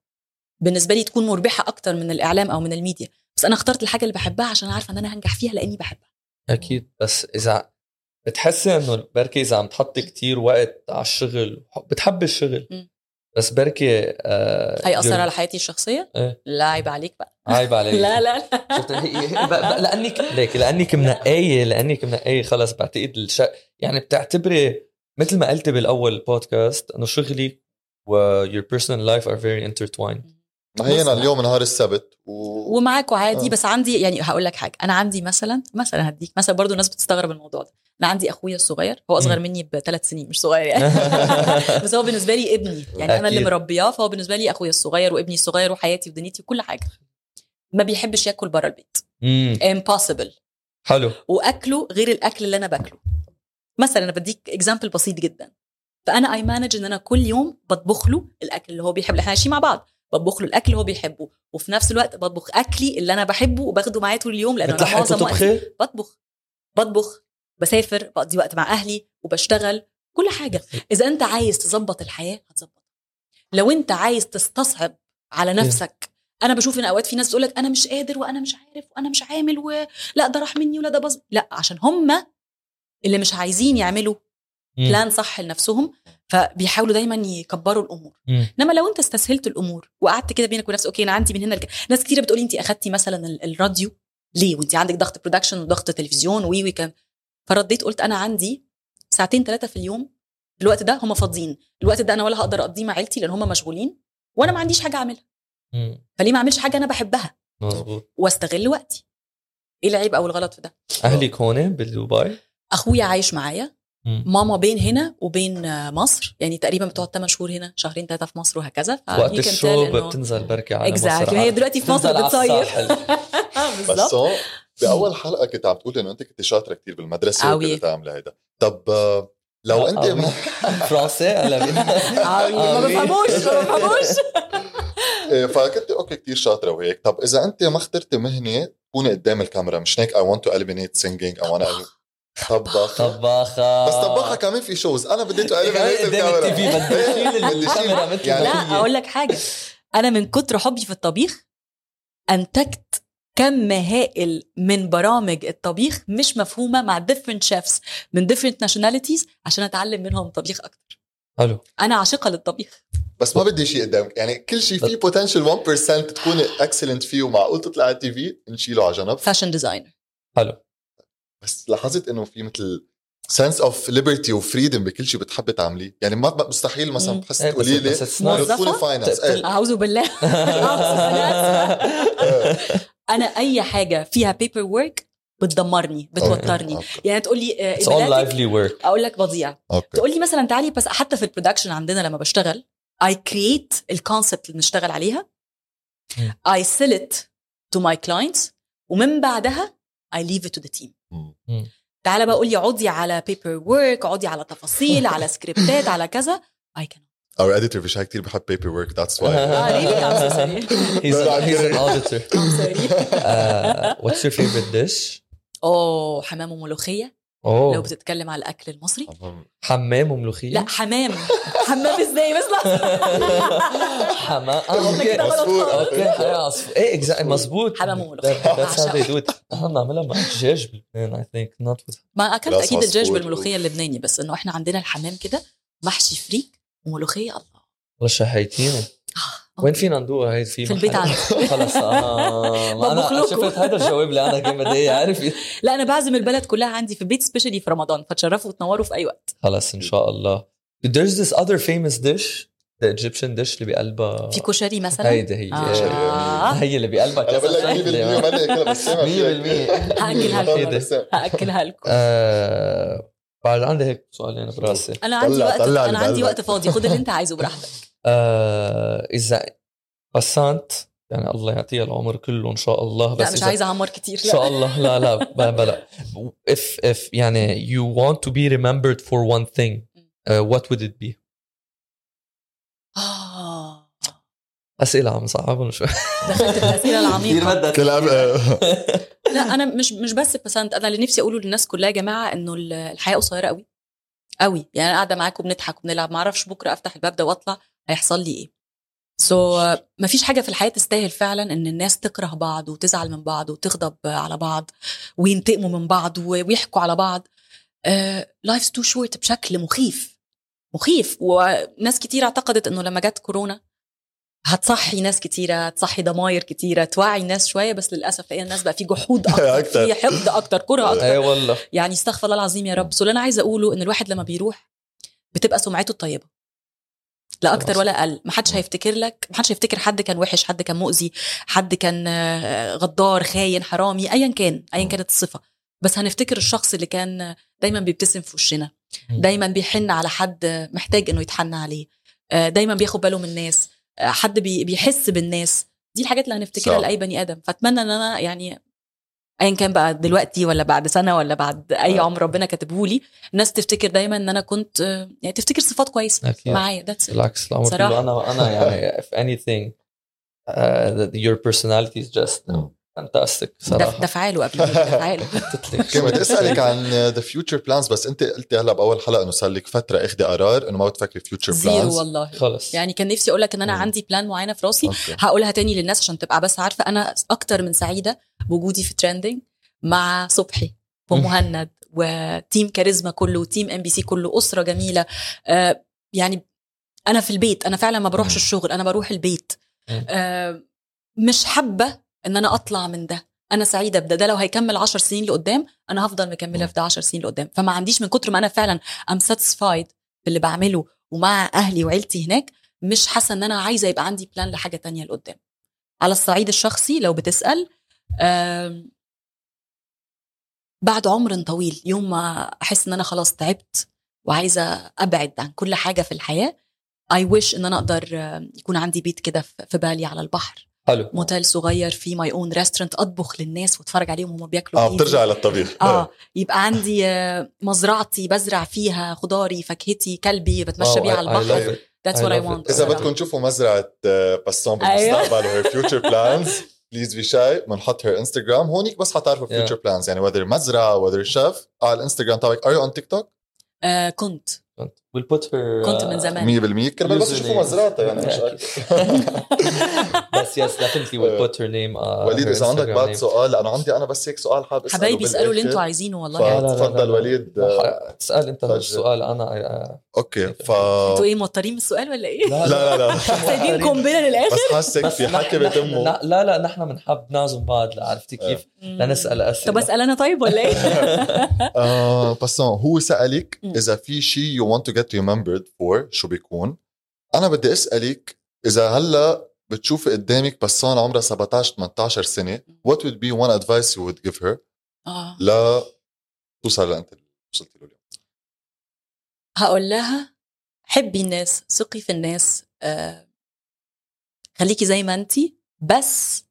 بالنسبة لي تكون مربحة أكتر من الإعلام أو من الميديا. بس أنا اخترت الحاجة اللي بحبها عشان عارفة إن أنا هنجح فيها لأني بحبها. أكيد. بس إذا بتحسي إنه بركي إذا عم تحطي كتير وقت على الشغل بتحبي الشغل. مم. بس بركي آه هيأثر على حياتي الشخصية؟ إيه. لا عيب عليك بقى. عيب عليك. لا لا لا. لأنك ليك لأنك منقايه لأنك منقايه خلص بعتقد الش... يعني بتعتبري مثل ما قلتي بالأول بودكاست إنه شغلي و your personal life are very intertwined. بص- اليوم نهار السبت و... ومعاكوا عادي آه. بس عندي يعني هقول لك حاجة. أنا عندي مثلا مثلا هديك مثلا برضو الناس بتستغرب الموضوع ده. أنا عندي أخويا الصغير هو أصغر. مني بثلاث سنين مش صغير يعني. بس هو بالنسبة لي ابني. يعني أنا اللي. مربياه فهو بالنسبة لي أخويا الصغير وابني الصغير وحياتي ودنيتي وكل حاجة. ما بيحبش ياكل بره البيت. امم impossible. حلو. وأكله غير الأكل اللي أنا باكله. مثلا أنا بديك example بسيط جدا. فأنا I manage إن أنا كل يوم بطبخ له الأكل اللي هو بيحبه إحنا عايشين مع بعض. بطبخ له الأكل اللي هو بيحبه. وفي نفس الوقت بطبخ أكلي اللي أنا بحبه وباخده معايا طول اليوم لأنه أنا معظم وقتي؟ بطبخ. بطبخ بسافر بقضي وقت مع أهلي وبشتغل كل حاجة. إذا أنت عايز تظبط الحياة هتظبطها لو أنت عايز تستصعب على نفسك أنا بشوف إن أوقات في ناس تقول لك أنا مش قادر وأنا مش عارف وأنا مش عامل ولا ده راح مني ولا ده باظ. لا عشان هم اللي مش عايزين يعملوا. plan صح لنفسهم فبيحاولوا دايما يكبروا الأمور. إنما لو أنت استسهلت الأمور وقعدت كده بينك ونفسك okay أنا عندي من هنا لك... ناس كتير بتقولي انت أخدتي مثلا ال- الراديو ليه؟ وانت عندك ضغط production وضغط تلفزيون و weekend فرديت قلت أنا عندي ساعتين ثلاثة في اليوم الوقت ده هم فاضيين الوقت ده أنا ولا هقدر أقضيه مع عيلتي لأن هم مشغولين وأنا ما عنديش حاجة أعملها. فليه ما أعملش حاجة أنا بحبها؟ مزبوط وأستغل وقتي. إيه العيب أو الغلط في ده؟ أهلك هون؟ بدبي؟ أخويا عايش معايا. ماما بين هنا وبين آه، مصر يعني تقريبا بتقعد 8 شهور هنا شهرين ثلاثة في مصر وهكذا وقت الشوب بتنزل بركي على Exactly. مصر هي دلوقتي في مصر بتصيف. آه، بس بأول حلقة كنت عم تقول إنه أنت كنت شاطرة كثير بالمدرسة قوي. وكنت تعملي هيدا طب آه، لو أنت قوي. فرنسي ولا عاوي. ما. بفهموش ما بفهموش إيه، فكنت okay كثير شاطرة وهيك طب إذا أنت ما اخترتي مهنة تكوني قدام الكاميرا مش هيك I want to eliminate singing أو أنا طباخة. طباخة. بس طباخة كمان في shows أنا بدي to كمان eliminate قدام الكاميرا. بدي أشيل. الكاميرا مثل يعني- ما لا. أقول لك حاجة. أنا من كتر حبي في الطبيخ أنتجت كم هائل من برامج الطبيخ مش مفهومة مع different chefs من different nationalities عشان أتعلم منهم طبيخ أكتر. حلو. أنا عاشقة للطبيخ. بس ما بدي شيء قدامك يعني كل شيء فيه potential 1% تكوني excellent فيه ومعقول تطلع على ال TV نشيله على جنب. fashion designer حلو. بس لاحظت إنه في مثل sense of liberty و freedom بكل شيء بتحبي تعمليه. يعني ما مستحيل مثلا. تحس تقولي لي؟ finance إيه. أعوذ بالله. أنا أي حاجة فيها paper work بتدمرني بتوترني. okay. يعني تقول لي work. أقول لك بضيع تقول لي مثلا تعالي بس حتى في ال production عندنا لما بشتغل I create ال concept اللي بنشتغل عليها. I sell it to my clients. ومن بعدها I leave it to the team. تعالى بقى قول لي اقعدي على paper work اقعدي على تفاصيل على سكريبتات على كذا. I as an auditor مش كثير بحب paper work that's why آه really? I'm so sorry. He's, he's an auditor. I'm sorry. Uh, what's your favorite dish? اوه حمام وملوخيه لو اوه بتتكلم على الأكل المصري. حمام وملوخية؟ لا حمام. حمام إزاي؟ بس حمام. آه إحنا كده okay. أوكي. حمام عصفور إيه exactly مزبوط حمام it نحن بنعملها مع دجاج بلبنان I think. Not with ما أكلت أكيد الدجاج. بالملوخية اللبناني بس إنه إحنا عندنا الحمام كده محشي فريك وملوخية الله. والله شهيتيني وين فينا ندوقها هي في في البيت؟ عندي خلص آه ما بطبخ أنا. شفت هذا الجواب اللي أنا كان بدي عارف؟ لا أنا بعزم البلد كلها عندي في البيت especially في رمضان فتشرفوا وتنوروا في أي وقت. خلص إن شاء الله. There's this other famous dish the Egyptian dish اللي بقلبها في كشري مثلا؟ هيدي هي آه. هي اللي بقلبها أنا بقول لك 100% شغلة. ما لي كلها بس 100% هأكلها لكم. هأكلها لكم. آه، بعد عندي هيك سؤالين براسي. أنا عندي وقت أنا عندي. وقت فاضي. خد اللي أنت عايزه براحتك. آه، إذا بسنت يعني الله يعطيها العمر كله إن شاء الله بس لا مش عايزة اعمر كتير إن شاء الله لا لا ب- بلا. If if يعني you want to be remembered for one thing uh, what would it be آه. أسئلة عم صعبهم شوي دخلت في الأسئلة العميقة. بدها كل عم لا أنا مش مش بس بسنت أنا اللي نفسي أقوله للناس كلها يا جماعة إنه ال- الحياة قصيرة قوي. قوي. يعني أنا قاعدة معاكم بنضحك وبنلعب ما أعرفش بكرة أفتح الباب ده وأطلع هيحصل لي إيه. سو so, ما فيش حاجة في الحياة تستاهل فعلا إن الناس تكره بعض وتزعل من بعض وتغضب على بعض وينتقموا من بعض ويحكوا على بعض. life's too short بشكل مخيف مخيف. وناس كتير اعتقدت إنه لما جت كورونا هتصحي ناس كتيرة هتصحي ضماير كتيرة توعي الناس شوية بس للأسف لقينا الناس بقى في جحود أكتر أكتر. في حقد أكتر كره أكتر. والله. يعني استغفر الله العظيم يا رب. so اللي أنا عايزة أقوله إن الواحد لما بيروح بتبقى سمعته الطيبة. لا أكتر ولا أقل. ما حدش هيفتكر لك ما حدش هيفتكر حد كان وحش حد كان مؤذي حد كان آه، غدار خاين حرامي أيا كان أيا كانت الصفة. بس هنفتكر الشخص اللي كان دايما بيبتسم في وشنا دايما بيحن على حد محتاج إنه يتحن عليه آه، دايما بياخد باله من الناس. حد بي- بيحس بالناس دي الحاجات اللي هنفتكرها. لأي بني آدم فأتمنى إن أنا يعني ايا كان بقى دلوقتي ولا بعد سنة ولا بعد أي آه. عمر ربنا كاتبه لي الناس تفتكر دايما إن أنا كنت يعني تفتكر صفات كويسة. معايا that's بالعكس. كله أنا أنا يعني if anything uh, your personality is just مم. Fantastic صراحة. دفعاله قبل دفعاله. تتلك كنت أسألك عن the future plans بس أنت قلتي هلأ بأول حلقة إنه صار لك فترة اخذي قرار إنه ما بتفكري future zero plans والله. خلص. يعني كان نفسي أقول لك إن أنا مم. عندي plan معينة في راسي هقولها تاني للناس عشان تبقى بس عارفة أنا أكتر من سعيدة بوجودي في ترندنج مع صبحي ومهند و team كاريزما كله و team MBC كله أسرة جميلة. آه يعني أنا في البيت أنا فعلا ما بروحش. الشغل أنا بروح البيت. آه مش حابة إن أنا أطلع من ده. أنا سعيدة بده. ده لو هيكمل 10 سنين لقدام أنا هفضل مكملة. في ده 10 سنين لقدام. فما عنديش من كتر ما أنا فعلا I'm satisfied باللي بعمله ومع أهلي وعيلتي هناك مش حاسة إن أنا عايزة يبقى عندي plan لحاجة تانية لقدام. على الصعيد الشخصي لو بتسأل بعد عمر طويل يوم ما أحس إن أنا خلاص تعبت وعايزة أبعد عن كل حاجة في الحياة I wish إن أنا أقدر يكون عندي بيت كده في بالي على البحر. حلو. موتيل صغير فيه my own restaurant أطبخ للناس وأتفرج عليهم وهم بياكلوا آه. بترجع للطبيخ. آه يبقى عندي آه، مزرعتي بزرع فيها خضاري فاكهتي كلبي بتمشى بيه على البحر. I love want. it. إذا بدكم تشوفوا مزرعة آه، بسام أيوة. بالمستقبل و her future plans please be shy بنحط her Instagram هونيك بس حتعرفوا. future plans يعني whether مزرعة whether chef على الإنستغرام تبعك. are you on TikTok آه كنت. We'll put her كنت من زمان 100% كرمال بس. يشوفوا مزرعتها يعني مش. بس yes definitely we'll put her name uh, وليد إذا عندك بعد. سؤال لأنه عندي أنا بس هيك سؤال حابب أسأله حبايبي اسألوا اللي. أنتوا عايزينه والله لا. وليد آه، تسال انت. السؤال أنا uh, okay ف أنتوا إيه موترين من السؤال ولا إيه؟ لا لا لا سايبين قنبلة للآخر بس حاسك بس في حكي نحن- لا لا نحن بنحب نعزم بعض عرفتي كيف؟ لنسأل أسئلة طب أسأل أنا طيب ولا إيه؟ آه باسون هو سألك مم. إذا في شيء you want to get remembered for شو بيكون. أنا بدي أسألك إذا هلأ بتشوفي قدامك بسان عمرها 17 18 سنة what would be one advice you would give her آه. لا توصل اللي وصلتي له اليوم؟ هقول لها حبي الناس ثقي في الناس آه خليكي زي ما أنتي بس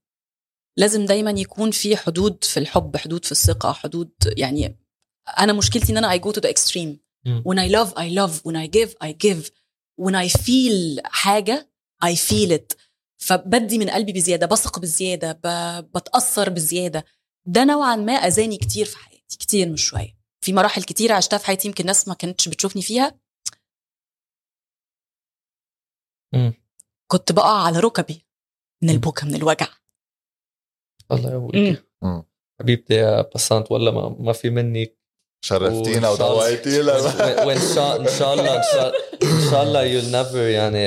لازم دايما يكون في حدود في الحب حدود في الثقة حدود يعني أنا مشكلتي أنا I go to the extreme. مم. When I love I love. When I give I give. When I feel حاجة I feel it. فبدي من قلبي بزيادة بثق بزيادة ب... بتأثر بزيادة. ده نوعا ما أذاني كتير في حياتي كتير مش شوية. في مراحل كتير عشتها في حياتي يمكن ناس ما كانتش بتشوفني فيها. كنت بقع على ركبي من البكا من الوجع. الله يقويك. حبيبتي يا بسانت والله ما, ما في منك شرفتينا وإن شاء الله- وضويتينا وان شاء ان شاء الله ان شاء ان شاء الله you'll never يعني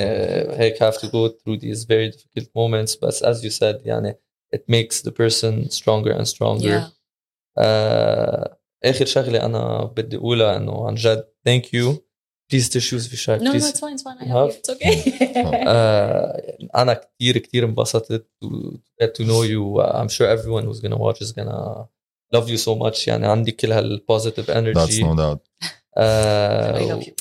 هيك have to go through these very difficult moments بس as you said يعني it makes the person stronger and stronger Yeah. آه، اخر شغله انا بدي اقولها انه عن جد ثانك يو بليز تشوز في شغله No, no, بليز it's fine, it's fine. I You have you. It's okay. آه، انا كثير كثير انبسطت to get to know you Uh, I'm sure everyone who's gonna watch is gonna love you so much. يعني عندي كل هالبوزيتيف That's انرجي no doubt. I love you.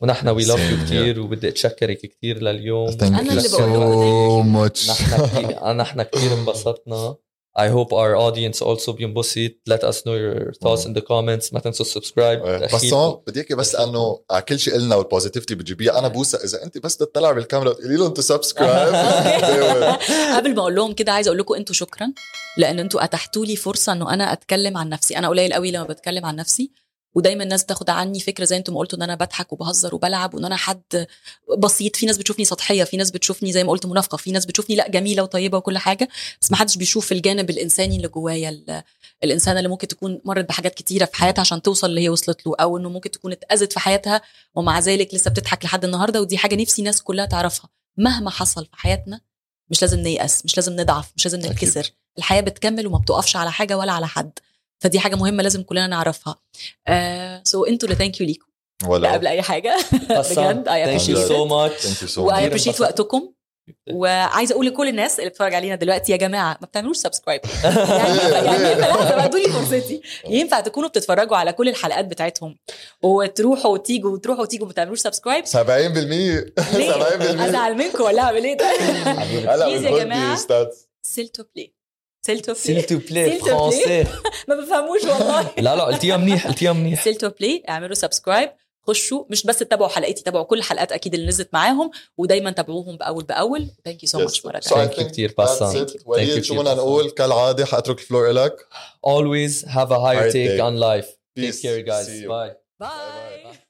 ونحن وي لاف يو. كثير وبدي أتشكرك كثير لليوم. You اللي so بقول much. نحن نحن كثير انبسطنا. I hope our audience also بينبسط. Let us know your thoughts in the comments. ما تنسوا سبسكرايب بس هون بدي اياكي بس انه على كل شيء قلنا وال positivity بتجيبيها أنا بوسه إذا أنت بس تطلع بالكاميرا وتقولي لهم to subscribe قبل ما أقول لهم كده عايزة أقول لكم أنتوا شكرا لأن أنتوا أتحتوا لي فرصة إنه أنا أتكلم عن نفسي. أنا قليل قوي لما بتكلم عن نفسي. ودايما الناس تاخد عني فكرة زي أنتم قلتوا إن أنا بضحك وبهزر وبلعب وإن أنا حد بسيط. في ناس بتشوفني سطحية في ناس بتشوفني زي ما قلت منافقة في ناس بتشوفني لأ جميلة وطيبة وكل حاجة بس ما حدش بيشوف الجانب الإنساني اللي جوايا ال- الإنسانة اللي ممكن تكون مرت بحاجات كتيرة في حياتها عشان توصل اللي هي وصلت له أو إنه ممكن تكون اتأذت في حياتها ومع ذلك لسه بتضحك لحد النهارده. ودي حاجة نفسي الناس كلها تعرفها. مهما حصل في حياتنا مش لازم نيأس مش لازم نضعف مش لازم. نتكسر. الحياة بتكمل وما بتقفش على حاجة ولا على حد. فدي حاجة مهمة لازم كلنا نعرفها. so أنتوا اللي thank you ليكم. لا ولا قبل أي حاجة. بجد I thank you appreciate so it. much. thank you so we كتير appreciate. وقتكم. وعايزة أقول لكل الناس اللي بتتفرج علينا دلوقتي يا جماعة ما بتعملوش subscribe يعني ينفع يعني لحظه بقى ادوني فرصتي. ينفع تكونوا بتتفرجوا على كل الحلقات بتاعتهم. وتروحوا وتيجوا وتروحوا وتيجوا ما بتعملوش subscribe 70% ليه؟ 70% أزعل منكم ولا أعمل إيه؟ ده؟ هلا Please يا ستاتس s'il te plaît s'il te S'il te plaît. français ما بفهموش والله لا لا قلتيها منيح قلتيها منيح s'il te plaît اعملوا subscribe خشوا مش بس تتابعوا حلقتي تابعوا كل الحلقات أكيد اللي نزلت معاهم ودايما تابعوهم بأول بأول thank you so much مره that's باسم. it. Thank وليد شو بدنا. نقول كالعادة حأترك الفلور إلك always have a higher Higher take take. on life Peace. take care guys See you. bye باي you.